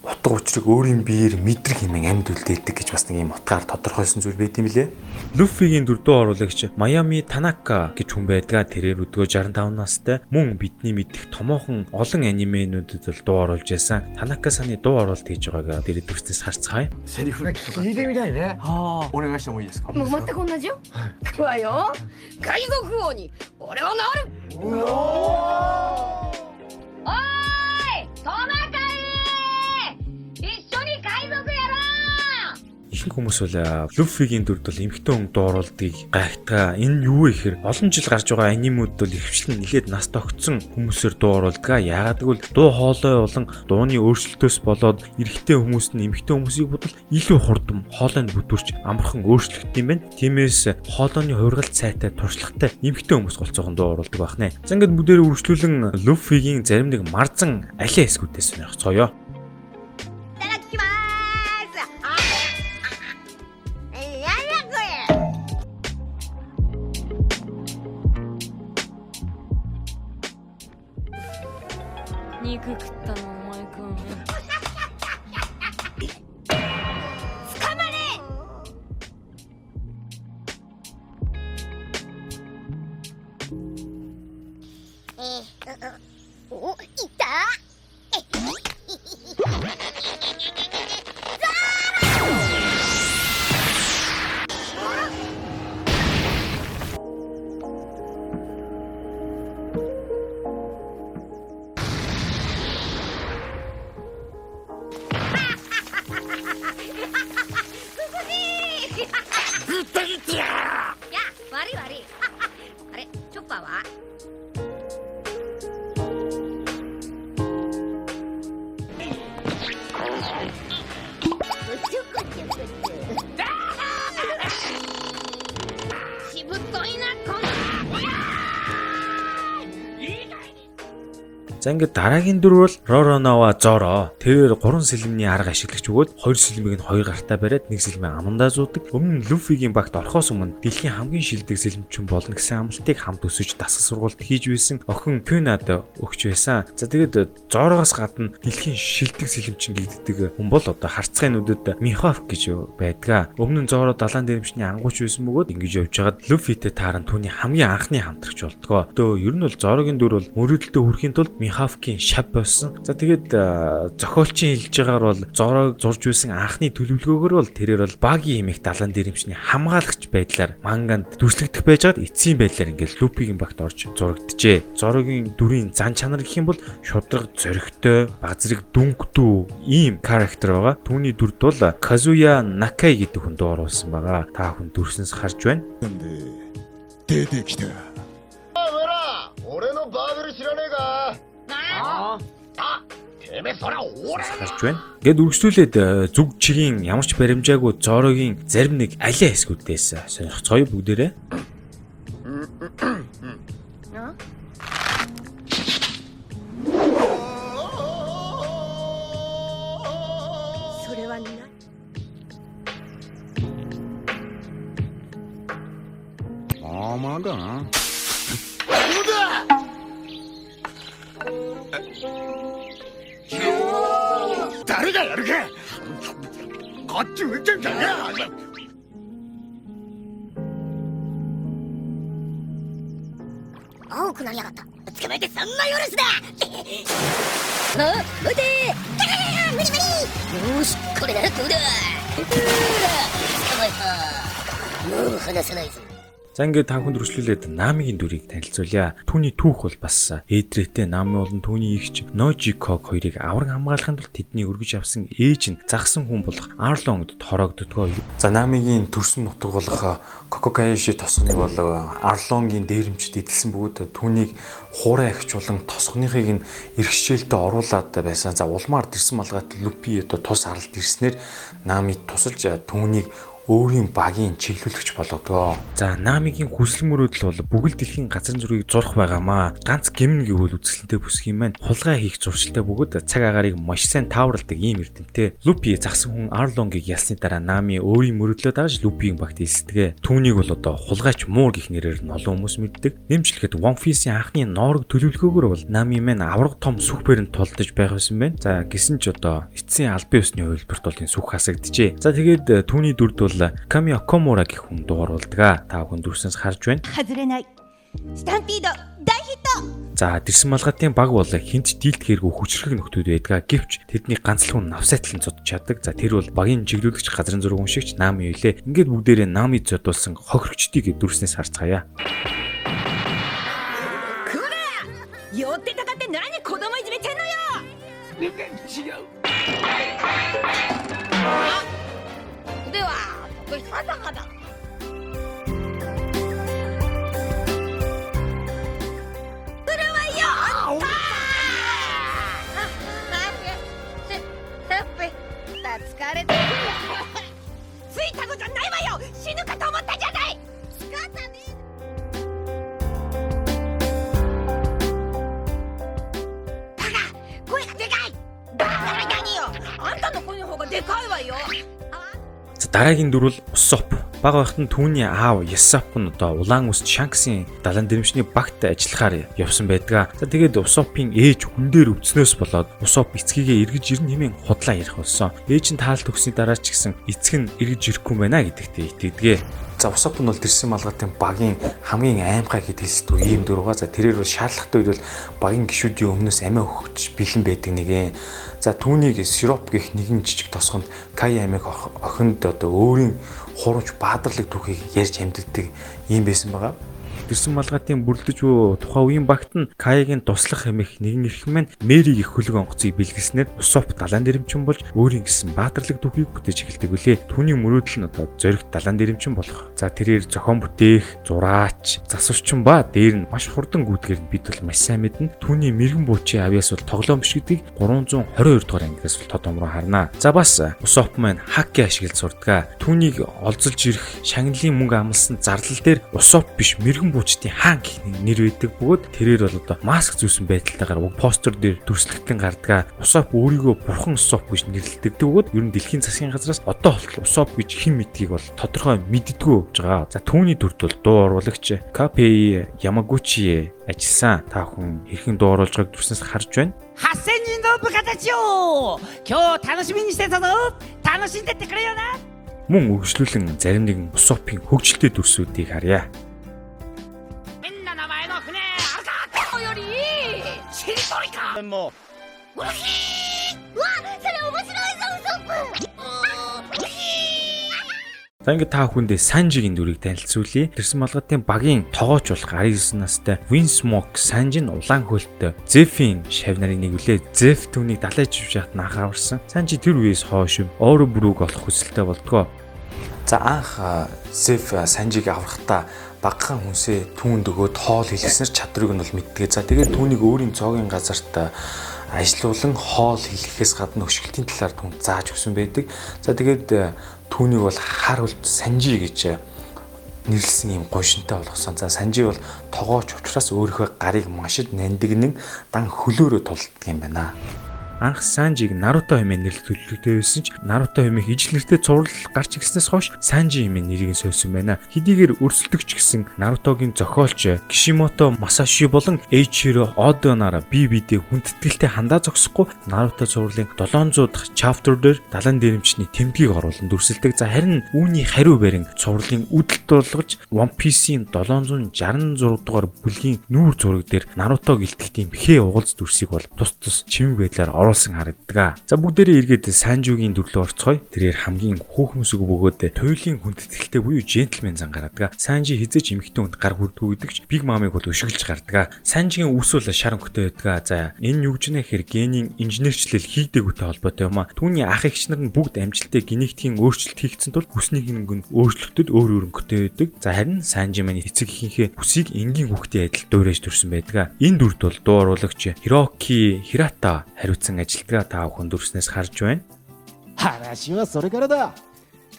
утга учирыг өөрийн биеэр мэдрэх хэмээн амьд үлдээдэг гэж бас нэг юм утгаар тодорхойлсон зүйл байт юм лээ. Луфигийн дөрөвдөө оруулагч Майами Танака гэж хүн байдгаа тэрээр өдгөө 65 настай мөн бидний мэдих томоохон олон анимэнүүдэд л дуу оруулж байсан. Танака саны дуу оруулалт хийж байгааг дэрэг төгснэс харцгаая. Сэрифүр хийдэг юм даа нэ. Аа. Орой гаш юм уу яс. Мөн маттаг оннаж юу? Ква ёо. Кайдо хууни. Орой ва наар. Оо! Ой! Танака Ихэнх хүмүүс бол Люфигийн дүрд бол эмхтэн хүн дууруулдгийг гайхтгаа. Энэ юу вэ гэхээр олон жил гарч байгаа анимууд бол ихвчлэн нэлээд нас тогтсон хүмүүсээр дууруулдаг. Яагаад гэвэл дуу хоолой болон дууны өөрчлөлтөөс болоод эрэгтэй хүмүүс нь эмхтэн хүмүүсийг бодвол илүү хурдам хоолойг бүтүүрч амархан өөрчлөгддөг юм байна. Тиймээс хоолойны хургалт сайтай туршлагатай эмхтэн хүмүүс голцоохон дууруулдаг байна. За ингээд бүдээр үргэлжлүүлэн Люфигийн зарим нэг марзан алиа эсгүүдээс сонирхцгоё. Ингээд дараагийн дөрөв бол Роронова Зоро. Тэрээр 3 сэлмний арга ашиглагч бөгөөд 2 сэлмийг нь 2 гартаа бариад 1 сэлмээ амандаа зуудаг. Өмнө нь Люфигийн багт орохоос өмнө дэлхийн хамгийн шилдэг сэлмчин болно гэсэн амлалтыг хамт өсөж дасгал сургалт хийж байсан охин Пюнад өгч байсан. За тэгээд Зороогоос гадна дэлхийн шилдэг сэлмчин гэгддэг хүн бол одоо харцгын нүдэд Михов гэж байдгаа. Өмнө нь Зоро далайн дээрэмчний ангууч байсан бөгөөд ингэж явж хагаад Люфитэй тааран түүний хамгийн анхны хамтрагч болдгоо. Одоо ер нь бол Зорогийн дүр бол мөрөөдөлтөд хүрэхийн тулд Михавкийн шав болсон. За тэгээд зохиолчийн хэлж байгаагаар бол Зорог зурж байсан анхны төлөвлөгөөгөр бол тэрээр бол багийн хэмээх далайн дээрэмчний хамгаалагч байдлаар манганд дүрслэгдэх байжгаад эцсийн байдлаар ингээд Лупигийн багт орж зурагджээ. Зорогийн дүрийн зан чанар гэх юм бол шудраг зөрөгтэй, базрыг дүнхтүү ийм характер байгаа. Түүний дүрд бол Казуя Накай гэдэг хүн дууруулсан байгаа. Та хүн дүрснээс харж байна. 出て гарч байна. Гэт үргэлжлүүлээд э, зүг чигийн ямар ч баримжаагүй зорогийн зарим нэг алей хэсгүүдээс э, сонирхцооё бүгдээрээ. Амага. Юда! 誰がやるか。こっち撃ってんじゃねえ。青くなりやがった。捕まえてそんな許すだあ待て無理無理よしこれならどうだ。捕まえた。もう離さないぞ За ингээд та бүхэнд үргэлжлүүлээд Намигийн дүрийг танилцуулъя. Түүний түүх бол бас Эдрэтэй Нами болон түүний эгч Ножиког хоёрыг авраг хамгаалахын тулд тэдний өргөж авсан ээж нь загсан хүн болох Арлонгд хороогддгоо. За Намигийн төрсөн нутаг болох Кококайши тосгоныг бол Арлонгийн дээрэмчд эдэлсэн бөгөөд түүнийг хуурай ахичуулан тосгоныхыг нь эрхшээлтэд оруулаад байсан. За улмаар дэрсэн малгайт Лупи одоо тус аралд ирснээр Нами тусалж түүнийг өөрийн багийн чиглүүлэгч болгодгоо. За Намигийн хүсэл мөрөөдөл бол бүгд дэлхийн газар зүрийг зурх байгаамаа. Ганц гимн гэвэл үзэсгэлэнтэй бүсг юм байна. Хулгай хийх зуршилтай бөгөөд цаг агаарыг маш сайн тааварладаг ийм эрдэмтэй. Лупи загсан хүн Арлонгийг ялсны дараа Нами өөрийн мөрөөдлөө дагаж Лупигийн багт элсдэгэ. Түүнийг бол одоо хулгайч Муур гэх нэрээр нь олон хүмүүс мэддэг. Нэмжлэхэд One Piece-ийн анхны ноорог төлөвлөгөөгөр бол Нами мэн авраг том сүхбэрэнд тулдаж байх байсан байна. За гисэн ч одоо эцсийн албан ёсны хувилбарт бол энэ сүх хасагджээ. За тэгээд э, түүний дүрд бол бол Ками Окомура гэх хүн дууруулдаг. Та бүхэн дүрснээс харж байна. Стампидо дай хитто. За дэрсэн малгатын баг бол хинт дийлдэхэргүй хүчрэх нөхдүүд байдгаа. Гэвч тэдний ганцлах нь навсайтлан цод чаддаг. За тэр бол багийн чиглүүлэгч газрын зургийн уншигч Нами юулээ. Ингээд бүгдээрээ Нами зодулсан хохирогчдыг дүрснээс харцгаая. Ёотэ тагатэ нэрани кодомо ижимэтэ но ё. Нэ чигэв. Дэва いじめてんのよではこれ定かだそれはよああせせっぺ疲れてるついたのじゃないわよ死ぬかと思ったじゃない仕方ねバカ声がでかいだから何よあんたの声の方がでかいわよ дараагийн дүр бол Усоп. Бага байхад нь түүний аав Ясап нь одоо улаан үст Шанксын далайн дэрэмчний багт ажиллахаар явсан байдаг. За тэгээд Усопын ээж хүн дээр өвцнөөс болоод Усоп эцгийгээ эргэж ирнэ хэмээн худлаа ярих болсон. Ээж нь таалт өгсний дараа ч гэсэн эцэг нь эргэж ирэхгүй байна гэдэгт итгэдэг. За Усоп нь бол тэрсэн малгатын багийн хамгийн аймгай гэд хэлсдэг ийм байгаа. За тэрээр бол шаардлагатай үед бол багийн гишүүдийн өмнөөс амиа өгч бэлэн байдаг нэгэн. За түүнийг сироп гэх нэгэн жижиг тосгонд Кай амиг охинд одоо өөрийн хурамч баадарлаг түүхийг ярьж амьддаг ийм байсан байгаа. Тэрсэн малгатын бүрлдэж буй тухайн үеийн багт нь Каягийн туслах хэмээх нэгэн эрх мань Мэрийг их хөлөг онгоцыг бэлгэлснээр Усоп далайн дэрэмчин болж өөрийн гэсэн баатарлаг түүхийг бүтээж эхэлдэг үлээ. Түүний мөрөөдөл нь одоо зоригт далайн дэрэмчин болох. За тэрээр зохион бүтээх, зураач, засварчин ба дээр нь маш хурдан гүйдгээр нь бид бол маш сайн мэднэ. Түүний мэрэгэн буучийн авьяас бол тоглоом биш гэдгийг 322 дугаар ангиас бол тод омроо харнаа. За бас Усоп маань хакки ашиглаж сурдаг. Түүнийг олзолж ирэх шагналын мөнгө амлсан зардал дээр Усоп биш мэрэгэн буучдын хаан гэх нэр өгдөг бөгөөд тэрээр бол одоо маск зүүсэн байдалтайгаар уг постэр дээр дүрслэгтэн гардаг. Усоп өөрийгөө бурхан Усоп гэж нэрлэдэг бөгөөд ер нь дэлхийн засгийн газраас одоо болтол Усоп гэж хэн мэдгийг бол тодорхой мэддэггүй явж байгаа. За түүний дүрд бол дуу оруулагч KPI Ямагучи ажилласан. Та хүн хэрхэн дуу оруулж байгааг дүрснээс харж байна. 8000人の部下たちよ今日楽しみにしてたぞ楽しんでってくれよな Мөн өгшлүүлэн зарим нэгэн Усопын хөгжилтэй дүрсүүдийг харъя. りとりかうわそれ面白いぞウソップ За ингээд та хүндээ Санжигийн дүрийг танилцуулъя. Тэрсэн малгатын багийн тоогооч болох 19 настай Winsmoke Санжи нь улаан хөлтөй Zeph-ийн шав нарыг нэглээ. Zeph түүнийг далайж живж яхад анхаарсан. Санжи тэр үеэс хойш өөрөө бүрүүг олох хүсэлтэй болдгоо. За анх Zeph Санжиг аврахтаа багахан хүнсээ түүнд өгөөд хоол хэлгэснээр чадрыг нь бол мэддэг. За тэгээд түүнийг өөрийн цоогийн газарт ажилуулан хоол хэлгэхээс гадна өшгөлтийн талаар түн зааж өгсөн байдаг. За тэгээд түүнийг бол хар үлд Санжи гэж нэрлсэн юм гойшинтай болгосон. За Санжи бол тогооч учраас өөрийнхөө гарыг машид нандинг дан хөлөөрөө тулдаг юм байна. Анх Санжиг Наруто хэмээн төлөвлөгөөтэй байсан ч Наруто хэмээх ижил нэртэй цуврал гарч ирснээс хойш Санжи хэмээн нэрийг нь сольсон байна. Хэдийгээр өрсөлдөгч гэсэн Нарутогийн зохиолч Кишимото Масаши болон Эйчиро Одо нараа бие биедээ хүндэтгэлтэй хандаа зогсохгүй Наруто цувралын 700 дахь chapter дээр далайн дээрэмчний тэмдгийг оруулан дүрсэлдэг. За харин үүний хариу барин цувралын үдэлт болгож One Piece-ийн 766 дугаар бүлгийн нүүр зураг дээр Наруто гэлтэх тийм хээ угалз дүрсийг бол тус тус чимэг байдлаар оруулсан харагддаг. За бүгдээрээ эргээд Санжугийн дүрлөө орцгоё. Тэрээр хамгийн хүүхмүсэг бөгөөд туйлын хүндэтгэлтэй буюу джентльмен зан гаргадаг. Санжи хизээч эмхтэн хүнд гар хүрдгүү гэдэгч Биг Мамыг бол өшөглөж гардаг. Санжигийн үс бол шар өнгөтэй байдаг. За энэ юу гэж нэхэр генийн инженерчлэл хийдэгүүтэй холбоотой юм а. Түүний ах эгч нар нь бүгд амжилттай генетикийн өөрчлөлт хийгдсэн тул хүснийх нь өөрчлөлтөд өөр өөр өнгөтэй байдаг. За харин Санжи маань эцэг ихийнхээ хүсийг энгийн хүүхдийн адил дуурайж төрсэн байдаг. Энэ дүрд бол дуу оруулагч Хироки Хирата хариуцсан ажилтгаа та бүхэн дүрснээс харж байна. 話はそれからだ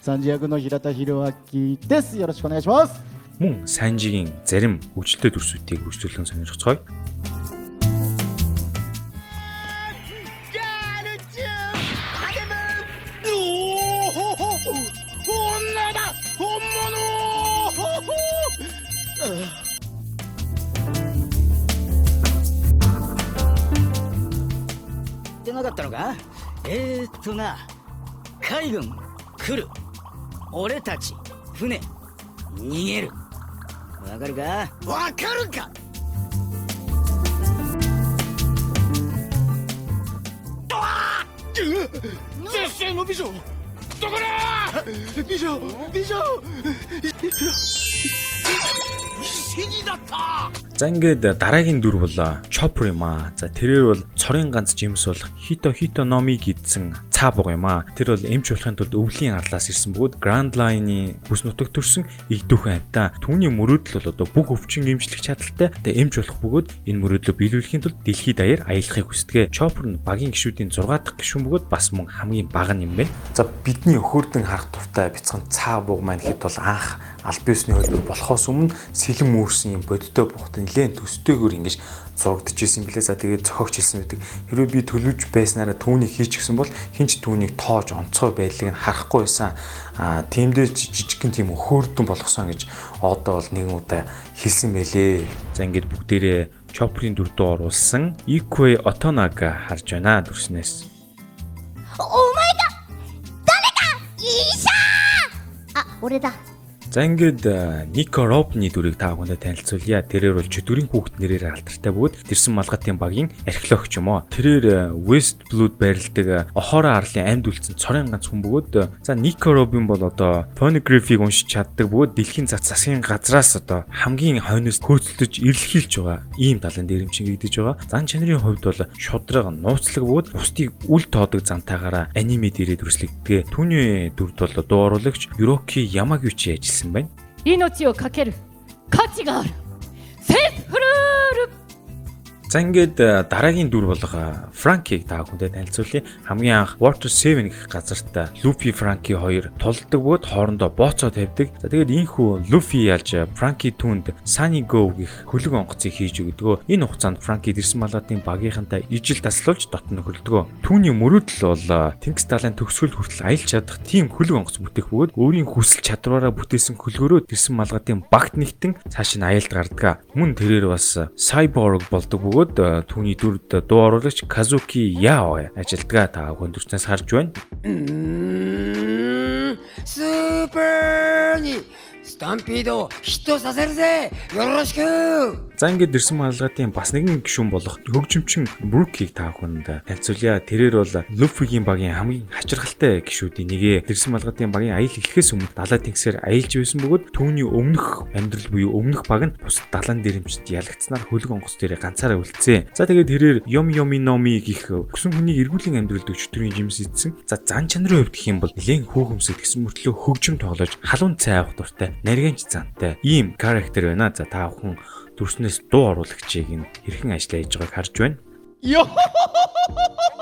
三次役の平田博明ですよろしくお願いします Мөн Санжигийн зарим хөгжилтэй дүрсүүдийг үргэлжлүүлэн сонирхцгоё. " なかったのか？えー、っとな海軍来る。俺たち船逃げる。わかるか？わかるか？ドワー絶世の美女どこだ？美女！美女 *laughs* За ингээд дараагийн дүр бол Chopper юм аа. За тэрээр бол цорын ганц жимс болох Hito Hito Nomi гэдсэн цаа буг юм аа. Тэр бол эмч болохын тулд өвлийн арлаас ирсэн бөгөөд Grand Line-ийн бүс нутаг төрсэн их дүүхэн амтаа. Түүний мөрөөдөл бол одоо бүх өвчин эмчлэх чадaltaй. Тэгээ эмч болох бөгөөд энэ мөрөөдлөө биелүүлэхийн тулд дэлхийд даяар аялахыг хүсдэг. Chopper нь багийн гишүүдийн 6 дахь гишүүн бөгөөд бас мөн хамгийн бага юм байна. За бидний өхөрдөн харах туфтай бяцхан цаа буг маань хэд бол анх альбиусны хөлбөр болохоос өмнө сэлэм үүрсэн юм бодиттой бухт нэлээд төстэйгөр ингэж зурагдчихсэн гэлээ. За тэгээд зохиогч хэлсэн байдаг. Хэрвээ би төлөвж байснараа түүнийг хийж гисэн бол хинч түүнийг тоож онцгой байдлыг нь харахгүй байсан. Аа тиймдээ жижигхэн тийм өхөөрдөн болгосон гэж одоо бол нэг удаа хэлсэн байлээ. За ингээд бүгдээрээ Чоплин дүрдөө оруулсан Ikue Otonag харж байна дүрснээс. Oh my god. Дарега! Иша! А, 俺だ。За ингээд э, Нико Робны дүрийг та бүхэнд танилцуулъя. Тэрээр бол чөтгөрийн хүүхэд нэрээр алдартай бөгөөд тэрсэн малгатын багийн археологч юм уу. Тэрээр West Blood байрладаг э, Охора арлын амьд үлдсэн цорын ганц хүн бөгөөд э, за Нико Робин бол одоо phonography-г уншиж чаддаг бөгөөд дэлхийн зах засгийн газраас одоо хамгийн хойноос хөөцөлдөж ирлхийлж байгаа ийм далайн дээрэмчин гэгдэж байгаа. Зан чанарын хувьд бол шудраг нууцлаг бөгөөд бусдыг үл тоодог зантаагаараа аниме дээрээ дүрслэгддэг. Түүний дүрд бол дуу оруулагч Юроки Ямагучи ажилласан. 命をかける価値がある。セーフルール。За ингээд э, дараагийн дүр болгоо Франкийг та бүхэндээ танилцуулъя. Хамгийн анх Water 7 гэх газарт Luffy Franky хоёр тулдаг бөгөөд хоорондоо бооцоо тавьдаг. За тэгээд ийхүү Luffy ялж Franky түнд Sunny Go гэх хөлөг онгоцыг хийж өгдөг. Энэ хугацаанд Franky дэрсэн малатын багийнхантай ижил таслуулж дотн нөхөрлөдөг. Түүний мөрөөдөл бол э, Тэнгис далайн төгсгөл хүртэл аялж чадах тийм хөлөг онгоц бүтээх бөгөөд өөрийн хүсэл чадвараараа бүтээсэн хөлгөөрөө дэрсэн малгатын багт нэгтэн цааш нь аялд гардаг. Мөн тэрээр бас Cyborg болдог бөгөөд бөгөөд түүний дүрд дуу оруулагч Казуки Яо ажилдгаа та хүндүрснээс харж байна. ス Стампидо хитөө сасарзэ. Ёрошгүй. За ингээд ирсэн малгатын бас нэгэн гишүүн болох хөгжимчин Брукийг та бүхэнд танилцуулъя. Тэрээр бол Luffy-гийн багийн хамгийн хачирхалтай гишүүдийн нэгэ. Ирсэн малгатын багийн аял эхлэхээс өмнө далайн тэнгисээр аялж байсан бөгөөд түүний өмнөх амьдрал буюу өмнөх баг нь бус далайн дээрэмчд ялагдсанаар хөлөг онгоц дээр ганцаараа үлдсэн. За тэгээд тэрээр Yom Yomi Nomi гих өгсөн хүний эргүүлийн амьдралд өчтөрийн жимс идсэн. За зан чанарын хувьд гэх юм бол нэгэн хөөхөмсөд гэсэн мөртлөө хөгжим тоглож халуун цай авах дуртай нарийнч зантай ийм характер байна. За та бүхэн дүрснээс дуу оруулагчийг нь хэрхэн ажиллаа хийж байгааг харж байна. よほほほほほ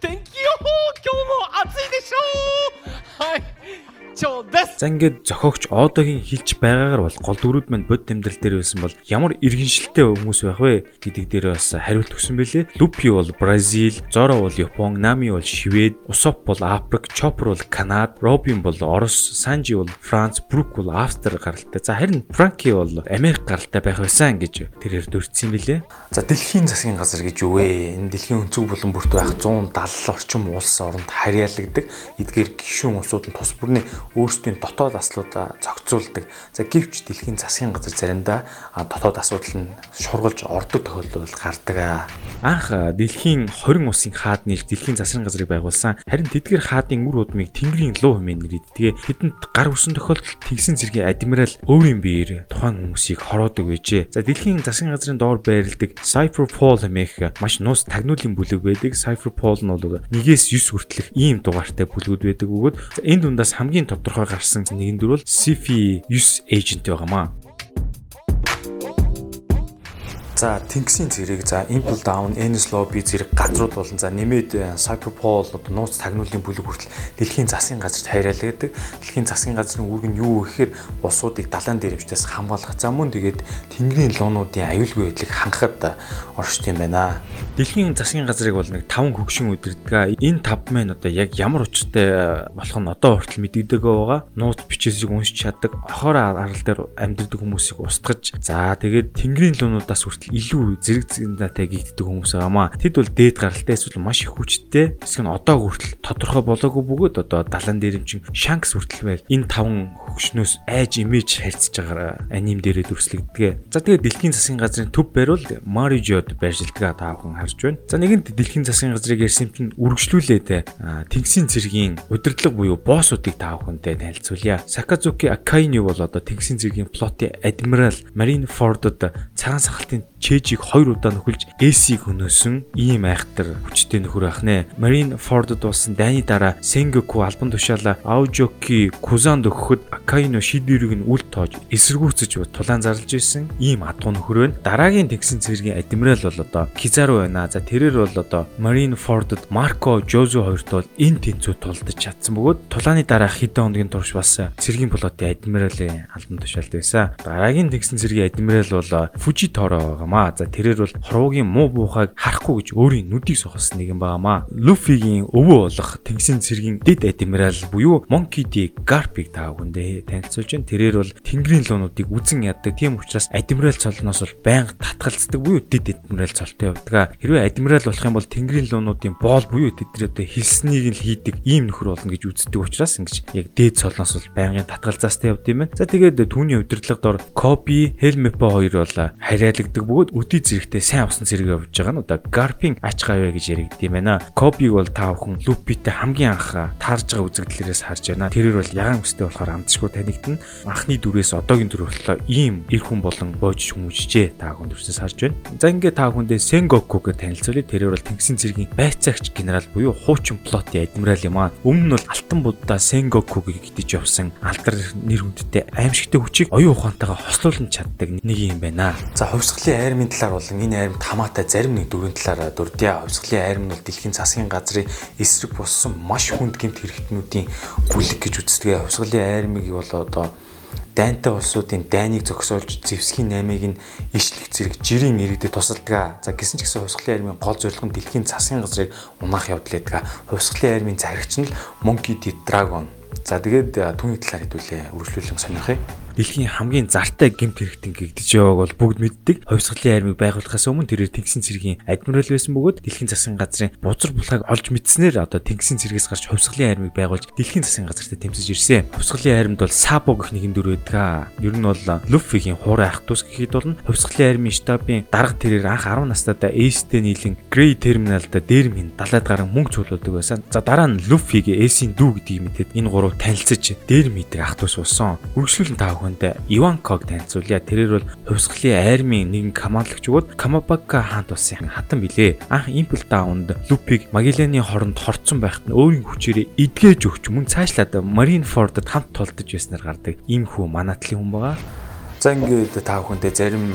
天気予報今日も暑いでしょうはい超です За ингээд зохиогч одоогийн хэлж байгаагаар бол гол дүрүүд маань бод амьдрал дээр байсан бол ямар иргэншилтэй хүмүүс байх вэ гэдэг дээр бас хариулт өгсөн байлээ. Лупи бол Бразил, Зоро бол Япон, Нами бол Швед, Усоп бол Африк, Чоппер бол Канада, Робин бол Орос, Санжи бол Франц, Брук бол Австри гаралтай. За харин Франки бол Америк гаралтай байх байсан гэж тэрээр дурдсан билээ. За дэлхийн засгийн газар гэж юу вэ? Энэ дэлхийн өнцөг булан бүрт байх 170 орчим улс оронд харьяалагддаг. Эдгээр гишүүн улсууд нь тус бүрний өөрсдийн дотоод асуудлуудаа зохицуулдаг. За гэвч дэлхийн засгийн газар заримдаа дотоод асуудал нь шургалж ордог тохиолдол гардаг. Анх дэлхийн 20 улсын хаад нийлж дэлхийн засгийн газрыг байгуулсан. Харин тэдгээр хаадын үр удмыг Тэнгэрийн луу хэмээн нэрийдгээ. Тэдэнд гар үсэн тохиолдолд тэгсэн зэргийн адмирал өөрийн биеэр тухайн хүмүүсийг хороодог байжээ. За дэлхийн засгийн газрын доор байрладаг Cypherpol хэмээх маш нуус тагнуулын бүлэг байдаг. Cypherpol нь бол нэгээс 9 хүртэлх ийм дугаартай бүлгүүд байдаг бөгөөд энэ дундаас хамгийн тодорхой гарсан нэгэн дүр бол Sifi 9 agent байгаамаа. За Тэнгисийн зэрэг за Impel Down, Enes Lobby зэрэг газрууд болон за нэмээд Cyberpol одоо нууц тагнуулын бүлэг хүртэл дэлхийн засгийн газарт хайрлагддаг. Дэлхийн засгийн газрын үүрэг нь юу гэхээр улсуудыг далайн дээрэмчтээс хамгаалах. За мөн тэгээд Тэнгэрийн луунуудын аюулгүй байдлыг хангахад оршд юм байна. Дэлхийн засгийн газрыг бол нэг 5 хөгшин удирддаг. Энэ 5 мэн одоо яг ямар учиртай болох нь одоо хүртэл мэдэгдэг байгаа. Нууц бичээсийг уншиж чаддаг. Охоор арал дээр амьдардаг хүмүүсийг устгаж. За тэгээд Тэнгэрийн луунуудаас хүртэл илүү зэрэг зэндатай гихддэг хүмүүс байгаамаа. Тэд бол дээд гаралтай эсвэл маш их хүчтэй. Эсвэл одоо хүртэл тодорхой болоогүй бөгөөд одоо далан дээрэмчин Шанкс хүртэл байл энэ таван хөгшнөөс айж имиж харьцаж байгаа аним дээрээ дүрслэгдэгэ. За тэгээд дэлхийн засгийн газрын төв байрвал Марижод байршилдаг та бүхэн харж байна. За нэгэнт дэлхийн засгийн газрыг ярьсан чинь үргэлжлүүлээд Тэнгисийн цэргийн удирдлага буюу боссуудыг та бүхэнтэй танилцуулъя. Саказуки Акайни бол одоо Тэнгисийн цэргийн флотын адмирал Маринфордод цагаан сахалтын Чэжийг хоёр удаа нөхөлж AC-г хөнөөсөн ийм айхтар хүчтэй нөхөр байх нэ. Marine Ford-д болсон дайны дараа Sengoku албан тушаалаа Aojoki Kuzan өгөхөд Akaino Shidori-г нь үл тоож эсэргүүцэж тулаан зарлж исэн ийм адгуу нөхөр байна. Дараагийн тэгсэн цэргийн адмирал бол одоо Kizaru байна. За тэрээр бол одоо Marine Ford-д Marco Jozo хоёрт бол энэ тэнцүү тулдаж чадсан бөгөөд тулааны дараа хэдэн хоногийн турш бас цэргийн флотын адмиралын албан тушаалд байсан. Дараагийн тэгсэн цэргийн адмирал бол Fujitoro байгаамаа. За тэрээр бол хорвоогийн муу буухайг харахгүй гэж өөрийн нүдийг сохолсон нэгэн байгаамаа. Люфигийн өвөө болох Тэнгисийн цэргийн дэд адмирал буюу Monkey D. Garp-ыг та бүхэндээ танилцуулж байна. Тэрээр бол тэнгэрийн луунуудыг үзен яддаг. Тийм учраас адмирал цолноос бол байнга татгалздаг буюу дэд адмирал цолтой явдаг. Хэрвээ адмирал болох юм бол тэнгэрийн луунуудын боол буюу тэдний одоо хэлснийг л хийдэг ийм нөхөр болно гэж үздэг учраас ингэж яг дээд цолноос бол байнгын татгалзаастай явд юм байна. За тэгээд түүний удирдлагад ор Copy, Helmepo хоёр бол харьяалагддаг бөгөөд өдий зэрэгтэй сайн усан зэрэг явж байгаа нь одоо Garp-ийн ач гавья гэж яригд юм байна. Copy-г бол та бүхэн Lupi-тэй хамгийн анх таарж байгаа үзэгдлээрээс харж байна. Тэрээр бол ягаан өстэй болохоор амтшгүй танигдана. Анхны дүрээс одоогийн дүр болтлоо ийм эр хүн болон боож хүмүүжжээ. Та бүхэн дүрсээс харж байна. За ингээд та бүхэндээ Sengoku-г танилцуулъя. Тэрээр бол Тэнгисийн цэргийн байцаагч генерал буюу хуучин плотын адмирал юм аа. Өмнө нь бол Алтан буддаа Sengoku-г гитэж явсан алдар нэр хүндтэй аимшигтэй хүчийг оюун ухаантайгаа хослуулж чаддаг нэг юм байна. За хувьсгалын айрмын талаар болон энэ айрмд хамаатай зарим нэг дүрийн талаар дурдъя. Хувьсгалын айрм нь бол дэлхийн засгийн газрын эсрэг болсон маш хүнд гэмт хэрэгтнүүдийн бүлэг гэж үздэг. Хувьсгалын айрмыг бол одоо дайнтай улсуудын дайныг зогсоолж зэвсгийн 8-ыг нь ишлэх зэрэг жирийн иргэдэд тусалдаг. За гисэн ч гэсэн хувьсгалын армийн гол зорилго нь дэлхийн засгийн газрыг унаах явдал байдаг. Хувьсгалын армийн заригч нь Monkey D. Dragon. За тэгээд түүний талаар хэдүүлээ үргэлжлүүлэн сонирхъя дэлхийн хамгийн зартай гэмт хэрэгтэн гэгдэж байгааг бол бүгд мэддэг. Хувьсгалын армийг байгуулахаас өмнө тэрээр Тэнгисийн цэргийн адмирал байсан бөгөөд дэлхийн засгийн газрын бузар булхайг олж мэдснээр одоо Тэнгисийн цэргээс гарч хувьсгалын армийг байгуулж дэлхийн засгийн газарт тэмцэж ирсэн. Хувьсгалын армид бол Сабо гэх нэгэн дүр байдаг. Ер нь бол Люффигийн хуурай ах トゥ ус гэхэд бол хувьсгалын армийн штабын дарга тэрээр анх 10 настайдаа Эйстэй нийлэн Грей терминалда дээр минь 70-аад гаруй мөнгө цуглуулдаг байсан. За дараа нь Люффиг Эйсийн дүү гэдгийг мэдээд энэ гурав танилцж дээр мэддэг ах トゥ ус болсон. Үргэлжлүүлэн таа хүнд Иванког танилцуулъя. Тэрээр бол хувьсгалын айрмын нэгэн командлагч бөгөөд Камабака хаант улсын хатан билээ. Анх Импл Даунд Лупиг Магелланы хоронд хорцсон байхад нь өөрийн хүчээр эдгэж өгч мөн цаашлаад Маринфордод хамт толдож байснаар гардаг ийм хүү манатлын хүн байгаа. За ингээд та бүхэндээ зарим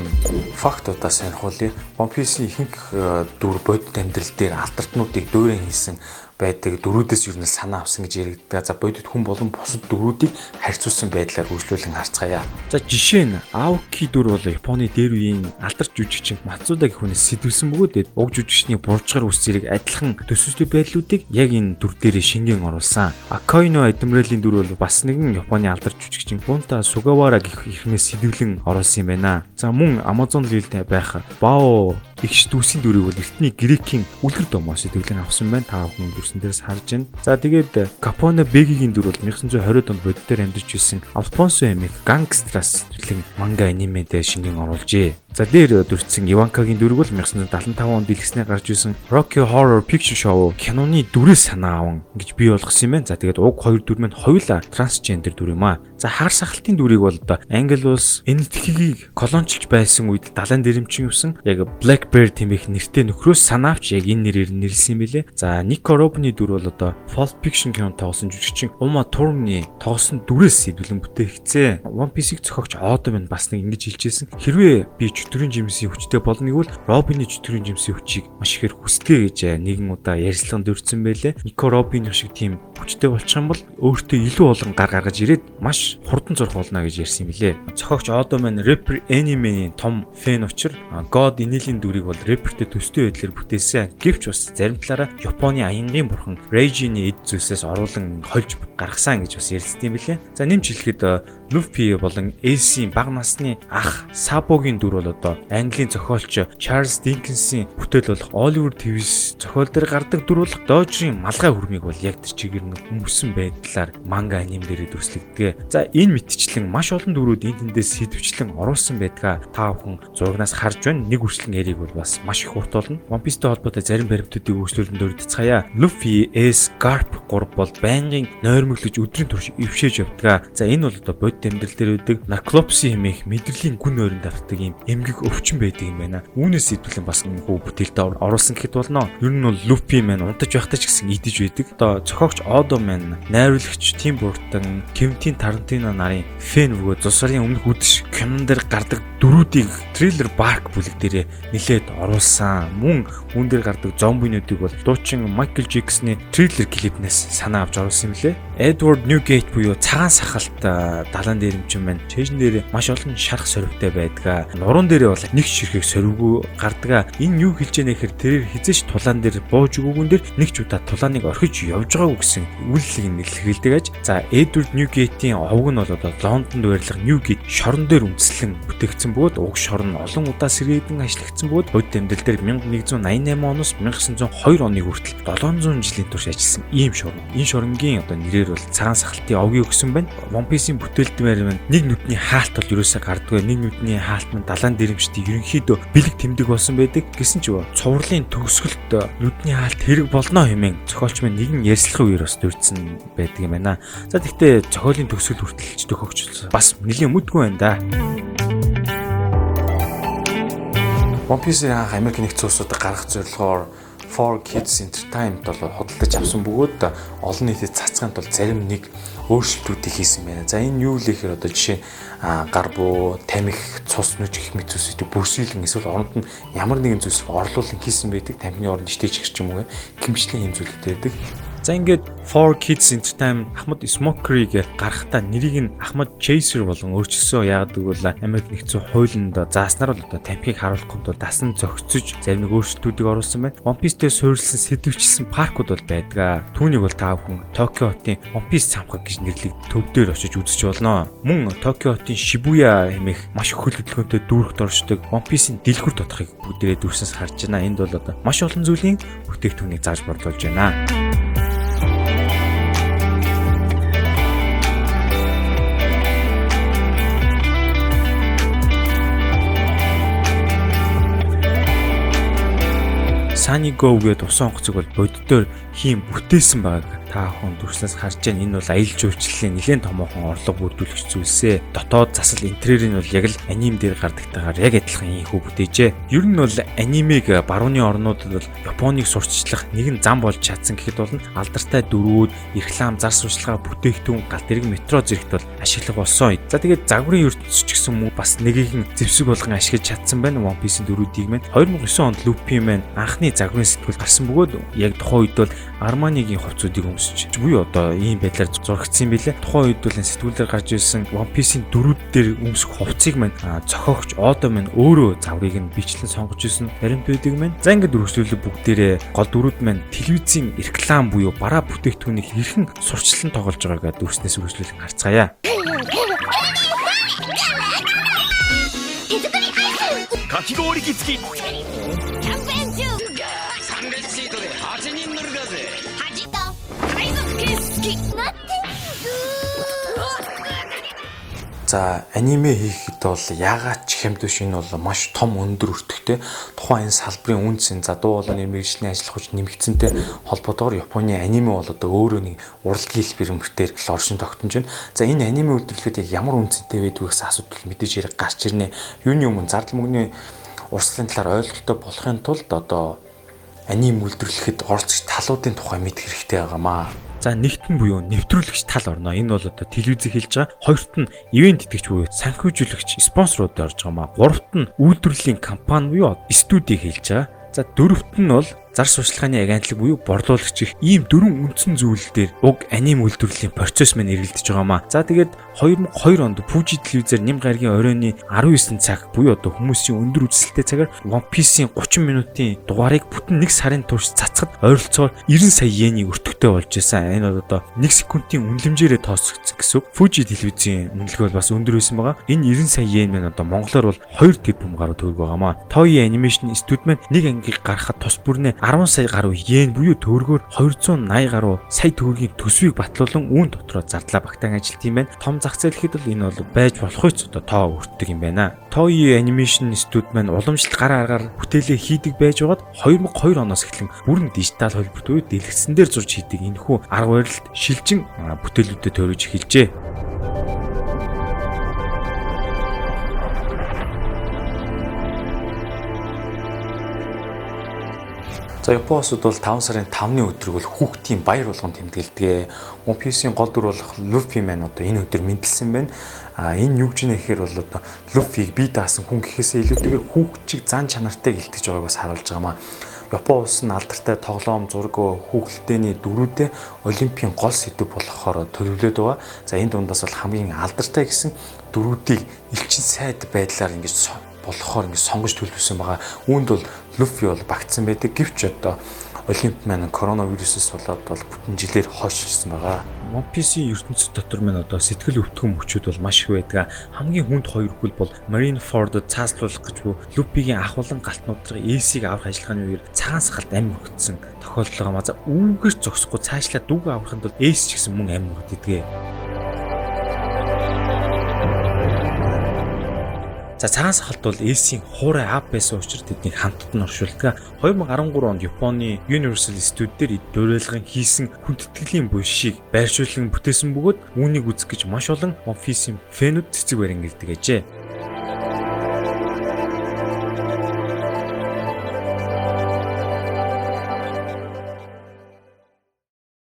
фактуудаа сонирхуулъя. One Piece-ийн ихэнх дүр бодит амьдрал дээр алдартнуудыг дөөрэн хийсэн байдаг дөрүүдээс юу нэг санаа авсан гэж яригддаг. За бодит хүн болон бусад дөрүүдийг харьцуулсан байдлаар үргэлжлүүлэн харцгаая. За жишээ нь Аоки дүр бол Японы дээр үеийн алдарч жүжигчин Мацуда гэх хүнээс сэтгүүлсэн бөгөөд уг жүжигчний буржгар үс зэрэг адилхан төсөвтэй байдлуудыг яг энэ дүр дээр шингэн оруулсан. Акоино адмиралын дүр бол бас нэгэн Японы алдарч жүжигчин Бунта Сугавара гэх ихнээс сэтгүүлэн оруулсан юм байна. За мөн Amazon Reel-тэй байх Bao ихш дүүсийн дүрийг бол эртний грекийн үлгэр домоос сэтгүүлэн авсан байна. Та бүхэн дүрсэн дээрс харж байна. За тэгээд Capone Begi-гийн дүр бол 1920 онд бодитоор амьдарч ирсэн Alfonso Emig Gangstras зэрлэг манга анимед шингэн оруулжээ. За дээр дүрцсэн Иванкагийн дүрг бол 1975 онд дэлгэснээр гарч ирсэн Rocky Horror Picture Show киноны дүрээс санаа аван гэж бий болгосон юм байна. За тэгээд уг хоёр дүр маань хоёулаа трансгендер дүр юм аа. За хар сахалтын дүрийг бол одоо Англи улс энэтхэгийг колончилж байсан үед далайн дэрэмчин юусан яг Black Bear тэмээх нэртэй нөхрөөс санаа авч яг энэ нэрээр нэрлсэн юм билэ. За Nico Robin-ы дүр бол одоо Pulp Fiction кинонд тоглосон жүжигчин Uma Thurman-ы тоглосон дүрээс сэдвэлэн бүтээгдсэн. One Piece-ийг зохиогч Oda байна бас нэг ингэж хэлжсэн. Хэрвээ би чөтгөрийн жимсийн хүчтэй болно гэвэл Робины чөтгөрийн жимсийн хүчийг маш ихээр хүсдэг гэж нэгэн удаа ярилцлаганд өртсөн байлээ. Нико Робины шиг тийм хүчтэй болчих юм бол өөртөө илүү олон гар гаргаж ирээд маш хурдан зурх болно гэж ярьсан юм билээ. Зохиогч Одо маань Rapper Anime-ийн том фэн учраас God Inil-ийн дүрийг бол Rapper-тэй төстэй байдлаар бүтээсэн. Гэвч бас зарим талаараа Японы аянгийн бурхан Reiji-ний эд зүйлсээс оруулан хольж гаргасан гэж бас ярьсан юм билээ. За нэмж хэлэхэд Luffy болон Ace-ийн бага насны ах Sabo-гийн дүр бол одоо Английн зохиолч Charles Dickens-ийн бүтээл болох Oliver Twist зохиол дээр гардаг дүр бол Dodge-ийн малгай хүрмийг бол яг тэр чигээр нь өмсөн байдлаар манга аним дээрээ дүрслэгдэг. За энэ мэтчлэн маш олон дүрүүд энэ тэндээс сэдвчлэн оруулсан байдгаа та бүхэн зурагнаас харж байна. Нэг үрслэн яриг бол бас маш их урт болно. One Piece-тэй холбоотой зарим баримтуудыг өөрчлөлтөнд өрдцгаая. Luffy, Ace, Garp гурав бол байнгын нойрмоглож өдрийн турш ившээж явдаг. За энэ бол одоо бод амьдрал дээр үүдэг нарколопси хэмээх мэдрэлийн гүн ойрон давтдаг юм эмгэг өвчин байдаг юм байна. Үүнээс сэдвлэн бас хөө бүтээлдээ оруулсан гэхэд болно. Ер нь бол Luffy маань унтаж байхдаа ч гэсэн идэж байдаг. Одоо зохиогч Odo маань найруулагч Tim Burton, Quentin Tarantino нарын фэн бөгөөд зусрын өмнөх үдш кинон дээр гардаг дөрүүдийг трейлер барк бүлэг дээрээ нилээд оруулсан. Мөн үүн дээр гардаг зомбинуудыг бол дуучин Michael Jackson-ы трейлер клипнээс санаа авч оруулсан юм лээ. Edward Newgate буюу цагаан сахалт далайн дээрэмчин маань чэйжн дээр маш олон шарх соригтой байдаг. Нуруунд дээрээ бол нэг ширхэг сориггүй гардаг. Энэ юу хэлж яана гэхээр тэрээр хизээч тулаан дээр бууж өгөөгөн дээр нэг ч удаа тулааныг орхиж явж байгаагүй гэсэн үйлчлэг нэлгэлдэг аж. За Edward Newgate-ийн овог нь бол Лондонд байрлах Newgate шорон дээр үндэслэн бүтээгдсэн бөгөөд уг шорон олон удаа сэргээдэн ажиллагдсан бөгөөд өд тэмдэл дээр 1188 оноос 1902 оны хүртэл 700 жилийн турш ажилласан ийм шорон. Энэ шоронгийн одоо нэрээр бол цагаан сахалтын овгийн өгсөн байна. One Piece-ийн бүтээлдмээр байна. Нэг нүдний хаалт бол ерөөсөө гардгүй. Нэг нүдний хаалт нь далайн дэрэмчтэй ерөнхийдөө бэлэг тэмдэг болсон байдаг. Гэсэн ч цувралын төгсгөлт нүдний хаалт хэрэг болно хэмээн зохиолч маань нэгэн ярьслахын үеэр бас дурдсан байдаг юм байна. За тэгвэл зохиолын төгсгөл хүртэлч төхөгч бас нэлийн мэдгүй байна да. One Piece-ийн анх Америк нэгдсэн улсуудад гаргах зорилгоор 4 Kids Entertainment бол худалдаж авсан бөгөөд олон нийтэд цацгаанд бол зарим нэг өөрчлөлтүүдийг хийсэн байна. За энэ юу вэ гэхээр одоо жишээ гар буу, тамхи, цус нүж гэх мэт зүйлсүүдийг бүрсүүлэн эсвэл оронд нь ямар нэгэн зүйлс орлуулан хийсэн байдаг. Тамхины оронд ичтэйч гэх юм уу гимчлэн юм зүйлүүд байдаг. За ингээд 4 Kids Entertainment Ахмад Smokery гэж гарахтаа нэрийг нь Ахмад Chaser болон өөрчилсөн. Яагаад гэвэл Америк нэгдсэн хуулинд зааснаар бол одоо тамхиг харуулахын тулд дасан зохицож зарим нэг өөрчлөлтүүдийг оруулсан байна. One Piece дээр суурилсан сэдвчилсэн паркууд бол байдаг. Түүнийг бол та бүхэн Токио хотын One Piece цамхаг гэж нэрлэг төв дээр очиж үзэж болно. Мөн Токио хотын Shibuya хэмээх маш хөл хөдөлгөөнтэй дүүрэгт оршдог One Piece-ийн дэлгүр тодорхойг бүгдээрээ дүүрсэнс харж байна. Энд бол одоо маш олон зүйлийн бүтээгдэхүүнийг зааж борлуулж байна. Sunny Go гэдэг усан онгоцыг бол боддоор хийм бүтээсэн байгааг та бүхэн дүрслээс харж байна. Энэ бол аялал жуулчлалын нэлээд томоохон орлого бүрдүүлэгч зүйлсээ. Дотоод засал интерьер нь бол яг л аним дээр гардагтайгаар яг адилхан ийхүү бүтээжээ. Ер нь бол анимыг барууны орнуудад бол Японыг сурчлах нэгэн зам болж чадсан гэхэд бол алдартай дөрвүүд, реклам, зар сурчлагын бүтээгдэхүүн, галт тэрэг метро зэрэгт бол ашиглах болсон. За тэгээд загварын ертөнц ч гэсэн мөн бас нэгэн зэвсэг болгон ашиглаж чадсан байна. One Piece-ийн дөрүүдийг маань 2009 онд Luffy маань анхны загварын сэтгүүл гарсан бөгөөд яг тухайн үед бол Armani-гийн хувцсуудыг өмсөж буюу одоо ийм байдлаар зурагдсан юм билээ. Тухайн үед бол сэтгүүлээр гарч ирсэн One Piece-ийн дөрүүд дээр өмсөх хувцсыг маань зохиогч Одо маань өөрөө заврыг нь бичлэн сонгож ирсэн баримтуудыг маань за ингээд өргөжлүүлэг бүгдээрээ гол дөрүүд маань телевизийн реклам буюу бараа бүтээгдэхүүнийг хэрхэн сурчлан тоглож байгаагаа дүрснээс өргөжлүүлэг харцгаая. かき За аниме хийхэд бол яагаад ч хэмдвш энэ бол маш том өндөр өртөгтэй. Тухайн энэ салбарын үнцэн за дуу хоолойны мэрэгжлийн ажиллах хүч нэмэгдсэнтэй холбоотойгоор Японы аниме бол одоо өөрөө нэг урлагийн хэлбэр мөртээр л оршин тогтнож байна. За энэ аниме үйлдвэрлэхэд яг ямар үнцэнтэй байдгийг гэсэн асуудал мэдээж хэрэг гарч ирнэ. Юуны өмнө зардал мөнгөний урслын талаар ойлголттой болохын тулд одоо аниме үйлдвэрлэхэд оролцогч талуудын тухай мэдэх хэрэгтэй байгаамаа. За нэгт нь буюу нэвтрүүлэгч тал орно. Энэ бол одоо телевизийг хэлж байгаа. Хоёрт нь ивент итгэгч буюу санхүүжүүлэгч спонсорууд орж байгаа маа. Гуравт нь үйлдвэрлэлийн компани буюу студийг хэлж байгаа. За дөрөвт нь бол зар сурчлагын агентлаг буюу борлуулагч их ийм дөрвөн үндсэн зүйл дээр уг аним үйлдвэрлэлийн процесс мань эргэлдэж байгаамаа. За тэгээд 2002 онд Fuji телевизээр Ням гарагийн оройны 19 цаг буюу одоо хүмүүсийн өндөр үзэлттэй цагаар One Piece-ийн 30 минутын дугаарыг бүтэн 1 сарын турш цацхад ойролцоогоор 90 сая йений өртөгтэй болж байсан. Энэ бол одоо 1 секундын үнэлэмжээрээ тооцогдсон гэсэн. Fuji телевизийн үнэлгээ бол бас өндөр байсан байгаа. Энэ 90 сая йен маань одоо монголоор бол 2 тэрбум гаруй төгрөг байгаамаа. Toei Animation студ маань нэг ангийг гаргахад тус бүрнээ 10 сая гаруй йен буюу төгрөгөөр 280 гаруй сая төгрөгийн төсвийг батлуулан үүн дотроо зардлаа багтаан ажилт юм байна. Том зах зээл гэхэд бол энэ бол байж болох ч одоо тоо өртдөг юм байна. Toei Animation студ маань уламжлалт гар аргаар бүтээлээ хийдэг байж байгаад 2002 оноос эхлэн бүрэн дижитал холбогд үе дэлгэцэн дээр зурж хийдэг энэхүү арга барилд шилжин бүтээлүүдэд төрөж эхэлжээ. За Япоосд бол 5 сарын 5-ны өдрийг бол хүүхдийн баяр болгон тэмдэглэдэг. One Piece-ийн гол дүр болох Luffy маань одоо энэ өдөр мэдлсэн байна. А энэ юу гэж нэ гэхээр бол одоо Luffy-г бие даасан хүн гэхээсээ илүүтэйгээр хүүхд чиг зан чанартай гэлтэж байгааг бас харуулж байгаамаа. Япон улс нь алдартай тоглоом зураг хүүхэлдэйний дөрүүдээ Олимпийн гол сэдв болохоор төлөвлөд байгаа. За энэ дундаас бол хамгийн алдартай гэсэн дөрүүдийг элчин сайд байдлаар ингэж болохоор ингэ сонгож төлөвлөсөн байгаа. Үүнд бол Люфи бол багтсан байдаг. Гэвч одоо Олимп маань коронавирусээс болоод бол бүтэн жилээр хойшилсан байгаа. One Piece-ийн ертөнцид дотор маань одоо сэтгэл өвтгөн мөчүүд бол маш их байдаг. Хамгийн хүнд хоёр хүл бол Marineford-д цааслуулах гэж буй Luffy-гийн ахвалан галтнуудыг Ace-ийг авах ажиллагааны үеэр цагаан сахалт амь өргөцсөн тохиолдол байгаа. За үүгээр зогсохгүй цаашлаа дүүгээ аврахын тулд Ace ч гэсэн мөн амь өргөддөг. За цагаан сахалт бол Эсийн хуурай ав байсан учраас тэднийг хамтд нь оршуулдаг. 2013 онд Японы Universal Studio дээр дуурайлгын хийсэн хүндэтгэлийн булшийг байршуулан бүтээсэн бөгөөд үүнийг үзэх гэж маш олон Piece-ийн фэнүүд цэцэг баримгэлдэг ажээ.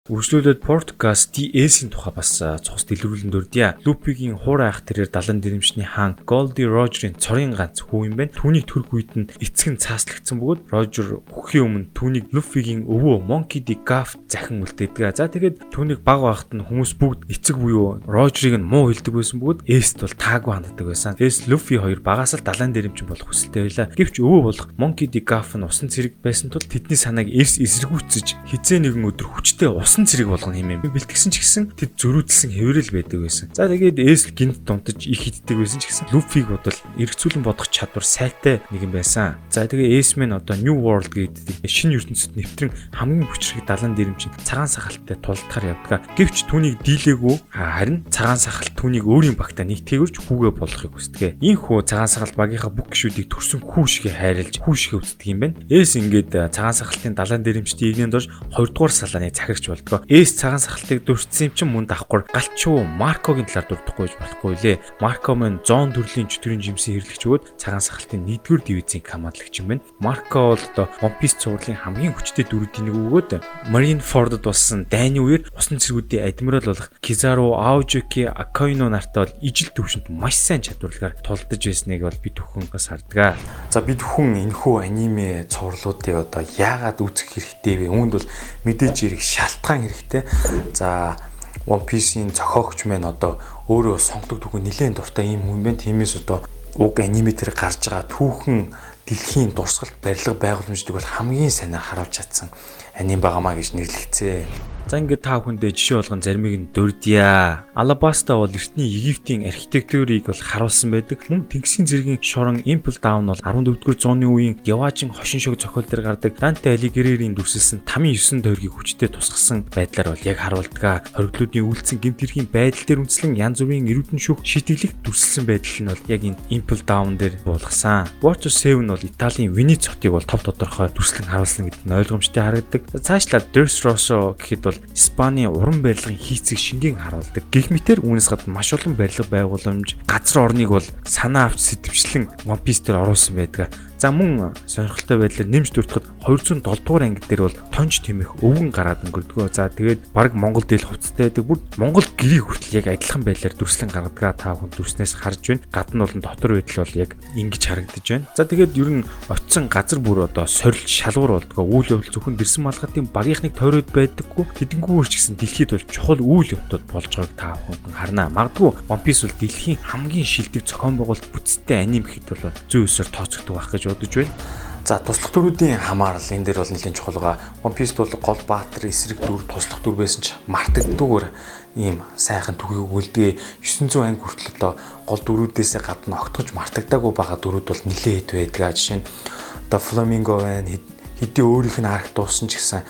Үргэлжлүүлээд Portgas DS-ийн тухай бас цус дэлгэрүүлэн дурдъя. Luffy-гийн хуурай ах тэрээр далан дэрэмчний хаан Goldie Roger-ийн цорын ганц хүү юм байна. Түүнийг төрөх үед нь эцэг нь цааслагдсан бөгөөд Roger өхийн өмнө түүнийг Luffy-гийн өвөө Monkey D. Gaff захин үлдээдэг. За тэгээд түүнийг баг байхад нь хүмүүс бүгд эцэг буюу Roger-ыг нь муу хэлдэг байсан бөгөөд Ace-т бол таагүй ханддаг байсан. Ace Luffy хоёр багаас л далан дэрэмчин болох хүсэлтэй байлаа. Гэвч өвөө болох Monkey D. Gaff нь усан цэрэг байсан тул тэдний санааг Ace эсэргүүцэж хизээ нэгэн өдөр хүчтэй ус усан цэрэг болгоно юм юм. Бэлтгэсэн ч гэсэн тэд зөрүүдэлсэн хэврэл байдаг байсан. За тэгээд Эсл гинт дунтаж их хитдэг байсан ч гэсэн Люфиг бодвол эргцүүлэн бодох чадвар сайтай нэг юм байсан. За тэгээд Эсмен одоо New World гэдэг шинэ ертөнцид нэвтрэн хамгийн хүчрэг далан дэрэмчин цагаан сахалтай тулдахаар явдаг. Гэвч түүнийг дийлээгүй харин цагаан сахалт түүнийг өөрийн багтаа нэгтгээгэрч хүүгээ болгохыг хүсдэг. Энэ хүү цагаан сахалт багийнхаа бүх гişүүдийг төрсөн хүү шигэ хайрлж хүү шигэ үздэг юм байна. Эс ингээд цагаан сахалтын далан дэрэмчдийн игнэнд орж 2 дугаар салааны захирагч бол болдгоо. Эс цагаан сахалтыг дурдсан юм чинь мөн давхгүйр галчуу Маркогийн талаар дурдахгүй гэж болохгүй лээ. Марко мөн зон төрлийн чөтгөрийн жимсийн хэрэглэгч өгөөд цагаан сахалтын 1-р дивизийн командлагч юм байна. Марко бол одоо One Piece цувралын хамгийн хүчтэй дөрүүдийн нэг өгөөд Marineford-д болсон дайны үеэр усан цэргүүдийн адмирал болох Kizaru Aojuki Akaino нартай бол ижил төвшөнд маш сайн чадварлагаар тулдаж байсныг бол бид бүхэнгээс хардгаа. За бид бүхэн энэхүү аниме цувралуудыг одоо яагаад үзэх хэрэгтэй вэ? Үүнд бол мэдээж ирэх шалтгаан хэрэгтэй. За One Piece-ийн зохиогч маань одоо өөрөө сонгодог түүх нэлээд дуртай юм хүн байна. Тиймээс одоо уг аниме дээр гарч байгаа түүхэн дэлхийн дурсгалт барилга байгууламждаг бол хамгийн сайнаар харуулж чадсан аним байгаамаа гэж нэрлэгцээ. За ингээд та бүхэндээ жишээ болгон заримыг нь дурдъя. Алабаста бол эртний Египтийн архитектурыг бол харуулсан байдаг. Мөн Тэнгисийн зэргийн шорон Impel Down бол 14-р зууны үеийн Яваажин хошин шог зохиол дээр гардаг Данте Алигерийн дүрсэлсэн тамийн 9 тойргийг хүчтэй тусгасан байдлаар бол яг харуулдаг. Хоригдлуудын үйлцэн гэмт хэргийн байдал дээр үндэслэн янз бүрийн эрүүдэн шүүх шийтгэлэг дүрсэлсэн байдал нь бол яг энэ Impel Down дээр буулгасан. Watcher 7 бол Италийн Венец хотыг бол тов тодорхой дүрслэн харуулсан гэдэг нь ойлгомжтой харагддаг. Цаашлаад Dressrosa гэхэд бол Испани уран барилгын хийцийг шингийн харуулдаг. Гэх мэтэр үүнээс гадна маш олон барилга байгууламж, газар орныг бол санаа авч сэтвчлэн One Piece дээр оруулсан байдаг. За мөн сонирхолтой байдлаар нэмж дуртахад 207 дугаар анги дээр бол тонч тэмэх өвгөн гараад өнгөрдгөө. За тэгээд баг Монгол дээл хувцастай байдаг. Бүр Монгол гэрээ хүртэл яг адилхан байдлаар дүрслэн гаргадаг та хүн дүрснээс харж байна. Гадна болон дотор байдал бол яг ингэж харагдаж байна. За тэгээд ер нь очисон газар бүр одоо сорилт шалгуур болдгоо. Үйл явдал зөвхөн дэрсэн малгатын багийнхныг тойроод байдаггүй. Тэдэнгүүр ч гэсэн дэлхийд бол чухал үйл явдлууд болж байгааг та хүн харнаа. Магадгүй One Piece бол дэлхийн хамгийн шилдэг зохион байгуулалт бүтцтэй аним гэхэд бол зүй өсөр тооцогддог байх гэж бодож байна. За туслах дүрүүдийн хамаарал энэ дээр бол нэлээд чухал байгаа. One Piece бол гол баатар эсрэг дүр туслах дүр байсан ч мартагддаггүйгээр ийм сайхан төгөөг үлдээ 900 анги хүртэл одоо гол дүрүүдээс гадна огтгож мартагдаагүй байгаа дүрүүд бол нэлээд хэд байдаг. Жишээ нь одоо Flamingo байна хэдий өөрийнх нь арга дууссан ч гэсэн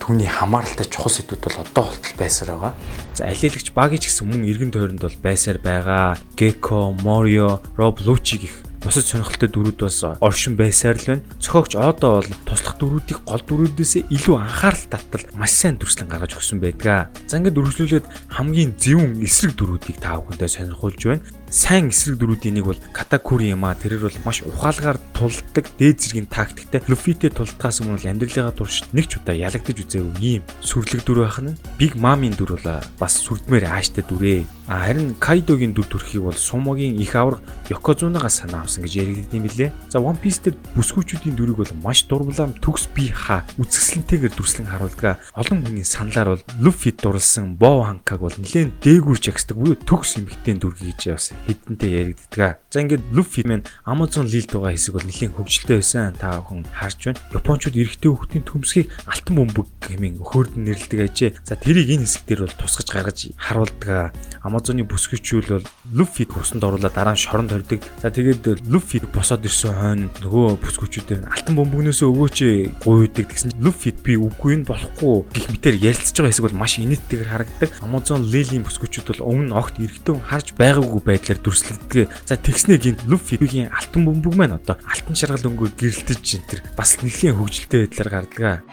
түүний хамааралтай чухал сэдвүүд бол одоо болтол байсаар байгаа. За алиэлагч багийн ч гэсэн мөн эргэн тойронд бол байсаар байгаа. Gecko, Morio, Rob Lucci гэх бусад сонирхолтой дүрүүд бас оршин байсаар л байна. Цохогч одоо бол туслах дүрүүдийг гол дүрүүдээс илүү анхаарал татвал маш сайн дүрслэн гаргаж өгсөн байдаг. За ингээд үргэлжлүүлээд хамгийн зөвүүн эсрэг дүрүүдийг та бүхэндээ сонирхуулж байна. Сайн эсрэг дөрүүдийн нэг бол Катакури юм а тэрэр бол маш ухаалгаар тулдаг дээд зэргийн тактиктэй Люфитэй тулдгаас өмнө л амьдралынхаа турш нэг ч удаа ялагдаж үзээгүй ийм сүрлэг дүр байх нь Big Mom-ийн дүр бол бас сүрдмээр ааштай дүрээ. А харин Кайдогийн дүр төрхийг бол Сумогийн их авраг Йокозунагаас санаа авсан гэж яригдсан юм билээ. За One Piece дээр бүсгүүчүүдийн дүрийг бол маш дурглаам төгс бие ха үзэсгэлэнтэйгээр дүрслэн харуулдаг. Олон хүний саналаар бол Luffy дурлсан Bow Hancock бол нэлээд дээгүүрч ягсдаг буюу төгс эмхтэн дүр гэж бас хэдэнтэй яригддаг. За ингээд Luffy мэн Amazon Lil тугаа хэсэг бол нэлээд хөвгөлтэй байсан. Та бүхэн харж байна. Японочууд эрэгтэй хүүхдийн төмсгийг алтан бөмбөг хэмээн өхөөрд нэрлэдэг ажээ. За тэрийг энэ хэсэг дээр бол тусгаж гаргаж харуулдаг. Амазоны бүсгүйчүүл бол Люфиг усанд оруулаад дараа нь шоронд хордог. За тэгээд Люфиг босоод ирсэн хойно нөгөө бүсгүйчүүдээр алтан бөмбөгнөөсөө өгөөч гуйдаг гэсэн Люфиг би үгүй нь болохгүй гэх мэтээр ярилцж байгаа хэсэг бол маш инээдтэйгээр харагддаг. Амазон Лилийн бүсгүйчүүд бол өмнө огт эргэтэн харж байгаагүй байдлаар дүрслэгдэг. За тэгснээ гин Люфигийн алтан бөмбөг маань одоо алтан шаргал өнгөөр гэрэлтэж энэ төр бас нэлийн хөвгөлтэй байдлаар гардаг.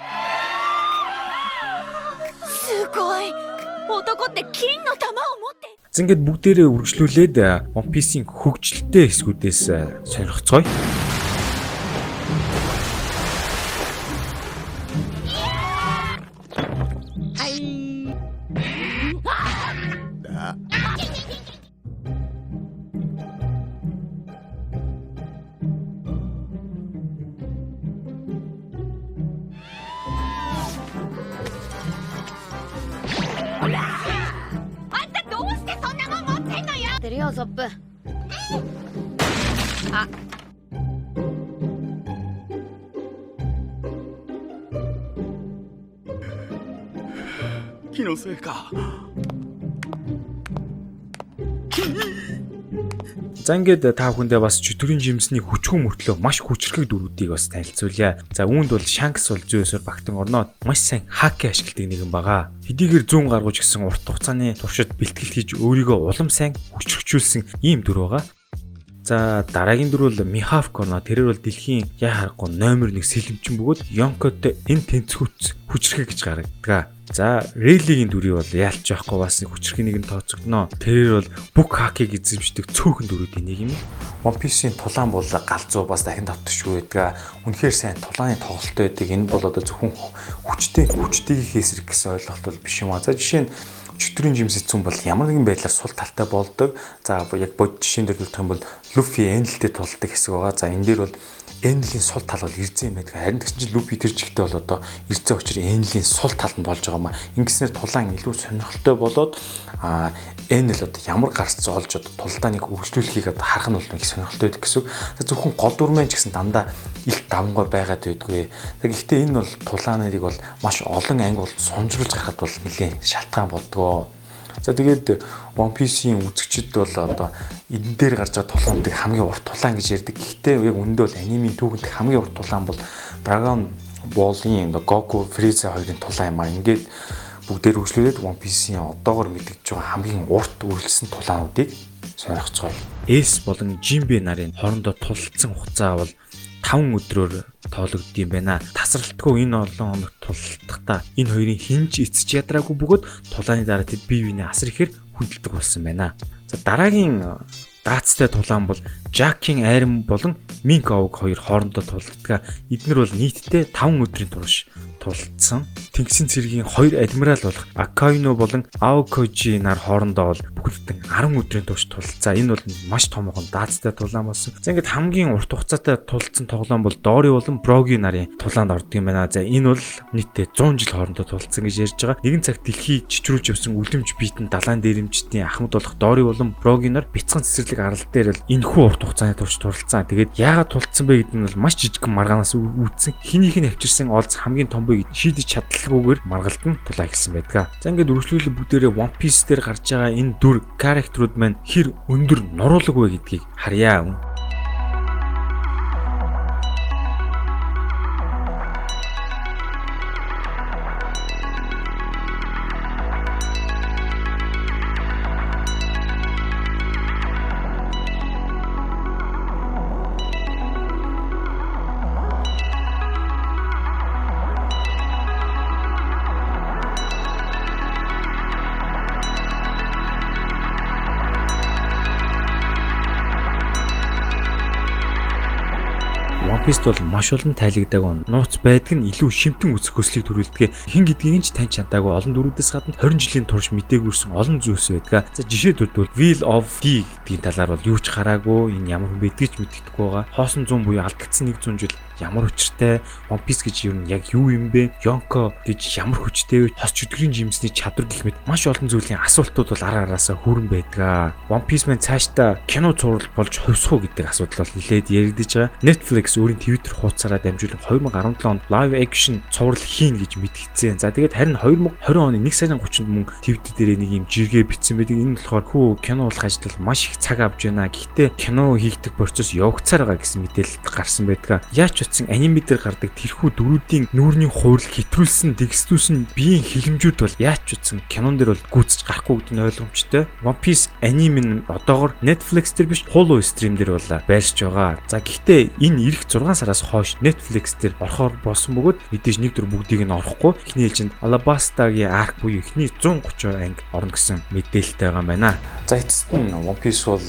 すごい男って金の玉を持って За ингээд бүгдээрээ үргэлжлүүлээд One Piece-ийн хөгжилтэй хэсгүүдээс сонирхцгоё.「 ソップ」あ。気のせいか。За ингээд та бүхэндээ бас чөтгөрийн жимсний хүчгүй мөртлөө маш хүчрхэг дөрүүдийг бас танилцуулъя. За үүнд бол Shanks бол зөөсөр багтан орноо маш сайн хак ашигладаг нэгэн байгаа. Хэдийгээр зүүн гаргууч гэсэн урт хугацааны туршид бэлтгэл хийж өөрийгөө улам сайн хүчрхжүүлсэн ийм дүр байгаа. За дараагийн дүр бол Михавк орно. Тэрээр бол дэлхийн яа харахгүй номер 1 сэлэмчин бөгөөд Йонкотой энэ тэнцвүүц хүчрхэг гэж гаргадаг. За Рейлигийн дүрийг бол яалч байхгүй бас хүчрхэг нэг нь тооцогдно. Тэрээр бол бүх хакийг эзэмшдэг цөөхөн дүрүүдийн нэг юм. One Piece-ийн тулаан бол галзуу бас дахин давтчихгүй байдаг. Үнэхээр сайн тулааны тоглолттой байдаг. Энэ бол одоо зөвхөн хүчтэй хүчтэйг хийсрэг гэсэн ойлголт бол биш юм а. За жишээ нь чөтгөрийн жимс эцүүн бол ямар нэгэн байдлаар сул талтай болдог. За яг бод жишээн дээр хэлэх юм бол Luffy Enel-тэй тулдаг хэсэг байгаа. За энэ дээр бол Enel-ийн сул тал бол ирзэн юм байдаг. Харин тэгсэн чинь Luffy тэр чигтээ бол одоо ирзэн очир Enel-ийн сул талд нь болж байгаа маа. Ингэснээр тулаан илүү сонирхолтой болоод а Enel одоо ямар гарц олж одоо тулдааныг хөгжлүүлэхийг одоо харах нь бол их сонирхолтой байдаг гэсэн. Зөвхөн гол дүрмэн ч гэсэн дандаа их давмгой байгаад байдгүй. Тэгэхдээ энэ бол тулааныг бол маш олон анги бол сунжруулж гарахад бол нэлээд шалтгаан болдгоо. За тэгээд One Piece-ийн үзэгчид бол одоо энэ дээр гарч байгаа тулаануудыг хамгийн урт тулаан гэж ярьдаг. Гэхдээ яг үндэ бол анимийн түүхэнд хамгийн урт тулаан бол Dragon Ball-ийн Goku Frieza хоёрын тулаан юм аа. Ингээд бүгдээр хөгжлүүлээд One Piece-ийн одоогор мэдэгдэж байгаа хамгийн урт үргэлжлэсэн тулаануудыг сонирхцгоо. Эс болон Жимбэ нарын хоорондоо тулалдсан хугацаа бол 5 өдрөөр тоологдсон юм байна. Тасралтгүй энэ олон хоног тулалдахдаа энэ хоёрын хинж эцэж ядраагүй бөгөөд тулааны дараа тэд бие биенээ асар ихээр хүндэлдэг болсон байна. За дараагийн даацтай тулаан бол Жакийн айрам болон Минк овг хоёр хоорондоо тулалддаг. Эднэр бол нийтдээ 5 өдрийн турш тулалдсан. Тэнгисийн цэргийн хоёр адмирал болох Акаино болон Аокожи нар хоорондоо бол бүхэлдэн 10 өдрийн турш тулалцаа. Энэ бол маш томоохон даацтай тулаан болсон. За ингээд хамгийн урт хугацаатай тулалцсан тоглоом бол Дори болон Броги нарын тулаанд ордог юм байна. За энэ бол нийтдээ 100 жил хоорондоо тулалцсан гэж ярьж байгаа. Нэгэн цагт дэлхий чичрүүлж явсан үлэмж биетэн далайн дээрэмчдийн ахмад болох Дори болон Броги нар бяцхан цэцэрлэг арал дээр л энэхүү урт хугацааны турш тулалцсан. Тэгээд яагаад тулалцсан бэ гэдэг нь бол маш жижигхэн маргаанаас үүдсэн. Хинийх нь авчирсан олз хамгийн том буй шийдэж чадлаггүйгээр маргалдан тулаа гэсэн байдаг. За ингээд үргэлжлүүлээ бүгдээрээ One Piece дээр гарч байгаа энэ дүр character-ууд маань хэр өндөр нуруулаг вэ гэдгийг харьяа. Piece бол маш олон тайлэгдаг нууц байдаг нь илүү шимтэн үзэх хөслийг төрүүлдэг. Хин гэдгийг нь ч таньж чадаагүй олон дөрүүдээс гадна 20 жилийн турш мэдээгүйрсэн олон зүйлс байдаг. За жишээлбэл бол Wheel of D гэдгийн талаар бол юу ч хараагүй энэ ямар хүн байдгийг ч мэддэхгүй байгаа. Хоосон 100 буюу алдагдсан 100 жил ямар учиртай One Piece гэж юу яг юу юм бэ? Yonko гэж ямар хүчтэй вэ? Хос чөтгөрийн жимсний чадвар гэх мэт маш олон зүйлийн асуултууд бол ара араасаа хүрэн байдаг. One Piece маань цаашдаа кино зурвал болж хувьсах уу гэдэг асуудал бол нэлээд яригдж байгаа. Netflix өөрийн Twitter хуудасаараа дамжуулан 2017 онд live action цуврал хийн гэж мэдгдсэн. За тэгээд харин 2020 оны 1 сарын 30-нд мөн Twitter дээр нэг юм жиргээ бичсэн байдаг. Энэ болохоор хүү кино болох ажил маш их цаг авч байна. Гэхдээ кино хийгдэх процесс явагцаар байгаа гэсэн мэдээлэл гарсан байдаг. Яач утсан аниме дээр гардаг тэрхүү дөрүүдийн нүүрний хуурал хэтрүүлсэн текстүүсэн биеийн хилэмжүүд бол яач утсан кинон дээр бол гүйцэж гарахгүй гэдэг нь ойлгомжтой. One Piece аниме нь одоогор Netflix дээр биш Hulu stream дээр бол байршиж байгаа. За гэхдээ энэ эх 6 сараас хойш Netflix дээр орохоор болсон бөгөөд мэдээж нэг дөр бүгдийг нь орохгүй. Эхний ээлжинд Alabasta-гийн arc буюу эхний 130 анги орно гэсэн мэдээлэлтэй байгаа юм байна. За эцэст нь One Piece бол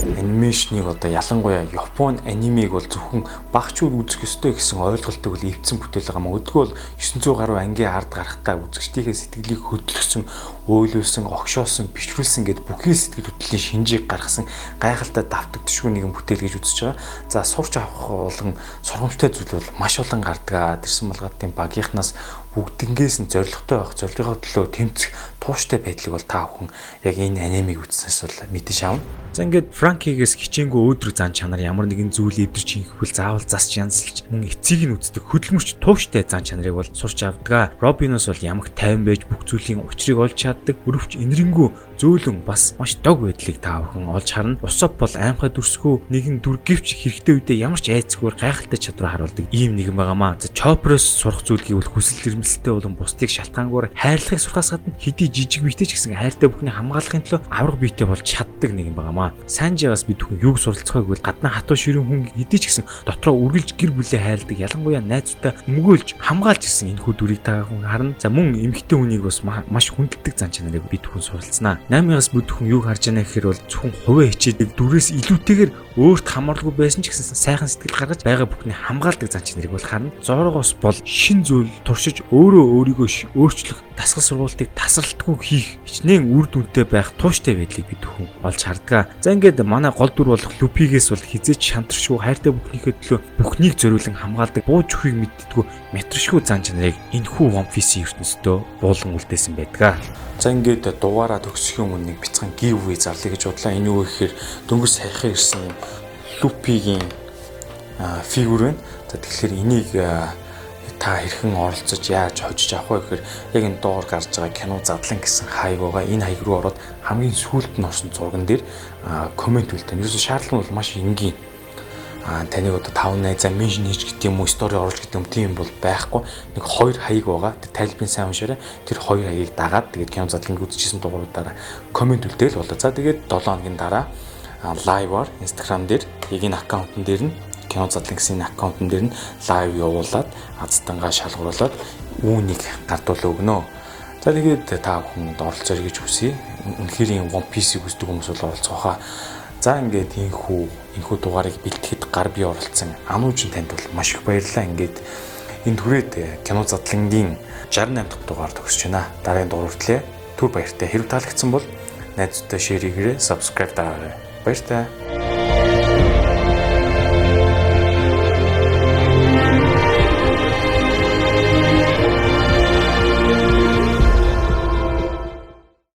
анимашныг одоо ялангуяа Япон анимыг бол зөвхөн багчур үзэх ёстой гэсэн ойлголтыг бол эвдсэн бүтээл байгаа маа. Өдгөө бол 900 гаруй ангийн ард гарахтаа үзэгчдийнхээ сэтгэлийг хөдөлгсөн, өөлөөсөн, огшоосон, бичрүүлсэн гэд бүхий сэтгэл хөдлөлийн шинжийг гаргасан гайхалтай давтагдшгүй нэгэн бүтээл гэж үзэж байгаа. За сурч авах болон сургамжтай зүйл бол маш олон гардаг. Тэрсэн малгатын багийнхнаас бүгднгээс нь зоригтой байх, зорилгын төлөө тэмцэх тууштай байдлыг бол та бүхэн яг энэ анимыг үзснээс бол мэдэж авна. За ингээд Франкигээс хичээнгүй өөдрөг зан чанар ямар нэгэн зүйл эвдэрч инхэвэл заавал засч янзлж мөн эцгийг нь үздэг хөдөлмөрч тууштай зан чанарыг бол сурч авдаг. Робиноос бол ямаг тайван байж бүх зүйлийн учрыг олж чаддаг. Өрөвч инэрэнгүү зөөлөн бас маш дог байдлыг та бүхэн олж харна. Усоп бол аймхай дүрсгүү нэгэн дүр гэвч хэрэгтэй үедээ ямар ч айцгүй гайхалтай чадвар харуулдаг ийм нэгэн байгаамаа. За Чопрос сурах зүйлгийг бол хүсэл эрмэлзэлтэй болон бусдыг шалтгаангүйгээр хайрлахыг сурахаас гадна хэдий жижиг биетэй ч гэсэн хайртай бүхний хамгаалахын төлөө авраг биетэй болж чаддаг нэгэн байгаамаа. Санжигаас бид бүхэн юг суралцахыг бол гадна хатуу ширүүн хүн хэдий ч гэсэн дотроо үргэлж гэр бүлээ хайрладаг ялангуяа найзуудаа өмгөөлж хамгаалж ирсэн энэ хүү дүрийг та хүн харна. За мөн эмэгтэй хүнийг бас маш хүндэлдэг зан чанарыг бид бүхэн суралцнаа. 8-аас бүд хүн юг харж байна гэхээр бол зөвхөн хувиа хичээдэг дүрээс илүүтэйгээр өөрт хамаарлаггүй байсан ч гэсэн сайхан сэтгэл гаргаж байгаа бүхний хамгаалдаг зан чанарыг бол харна. Зоргоос бол шин зүйл туршиж өөрөө өөрийгөө өөрчлөх дасгал сургалтыг тасралтгүй хийх хичнээн үр дүнтэй байх тууштай байдлыг бид бүхэн олж хардгаа. За ингээд манай гол дүр болох Люпигээс бол хизээч шантаршгүй хайртай бүхнийхээ төлөө бүхнийг зориулан хамгаалдаг бууж өхийг мэддэггүй метршгүй зан чанарыг энэхүү One Piece-ийн ертөнцийн буулан үлдээсэн байдаг. За ингээд дугаараа төгсөхийн өмнө нэг бяцхан giveaway зарлая гэж бодлоо. Энэ юу гэхээр дөнгөж саяхан ирсэн Luffy-гийн фигүр байна. За тэгэхээр энийг та хэрхэн оролцож яаж хожиж авах вэ гэхээр яг энэ доор гарч байгаа кино задлан гэсэн хаяг байгаа. Энэ хаяг руу ороод хамгийн сүүлд нь орсон зурган дээр комент үлдээн. Ерөөсө шаардлага бол маш энгийн а таныг одоо 5 найзаа меншн хийж гэдэг юм уу стори оруулж гэдэг юм тийм бол байхгүй нэг хоёр хаяг байгаа тайлбарын сайн уншаарай тэр хоёр хаягийг дагаад тэгээд кино задланг үзчихсэн дугааруудаараа комент үлдээл болоо за тэгээд 7 хоногийн дараа лайваар инстаграм дээр яг энэ аккаунтн дээр нь кино задлан гэсэн аккаунтн дээр нь лайв явуулаад аздангаа шалгуулад үүнийг гардуул өгнө за тэгээд та бүхэнд оролцоорой гэж хүсье үнэхээр юм One Piece-ийг үздэг хүмүүс бол оролцох хаа За ингээд ийхүү энэхүү дугаарыг бэлтгэхэд гар бие оролцсон анууч танд бол маш их баярлалаа. Ингээд энэ түрээд кино задлангийн 68 дахь дугаар төгсөж байна. Дараагийн дугаар хүртлээр түр баяртай. Хэрв таалагдсан бол найзуудтай шеэр хийгээрэй, subscribe дараарай. Баяртай.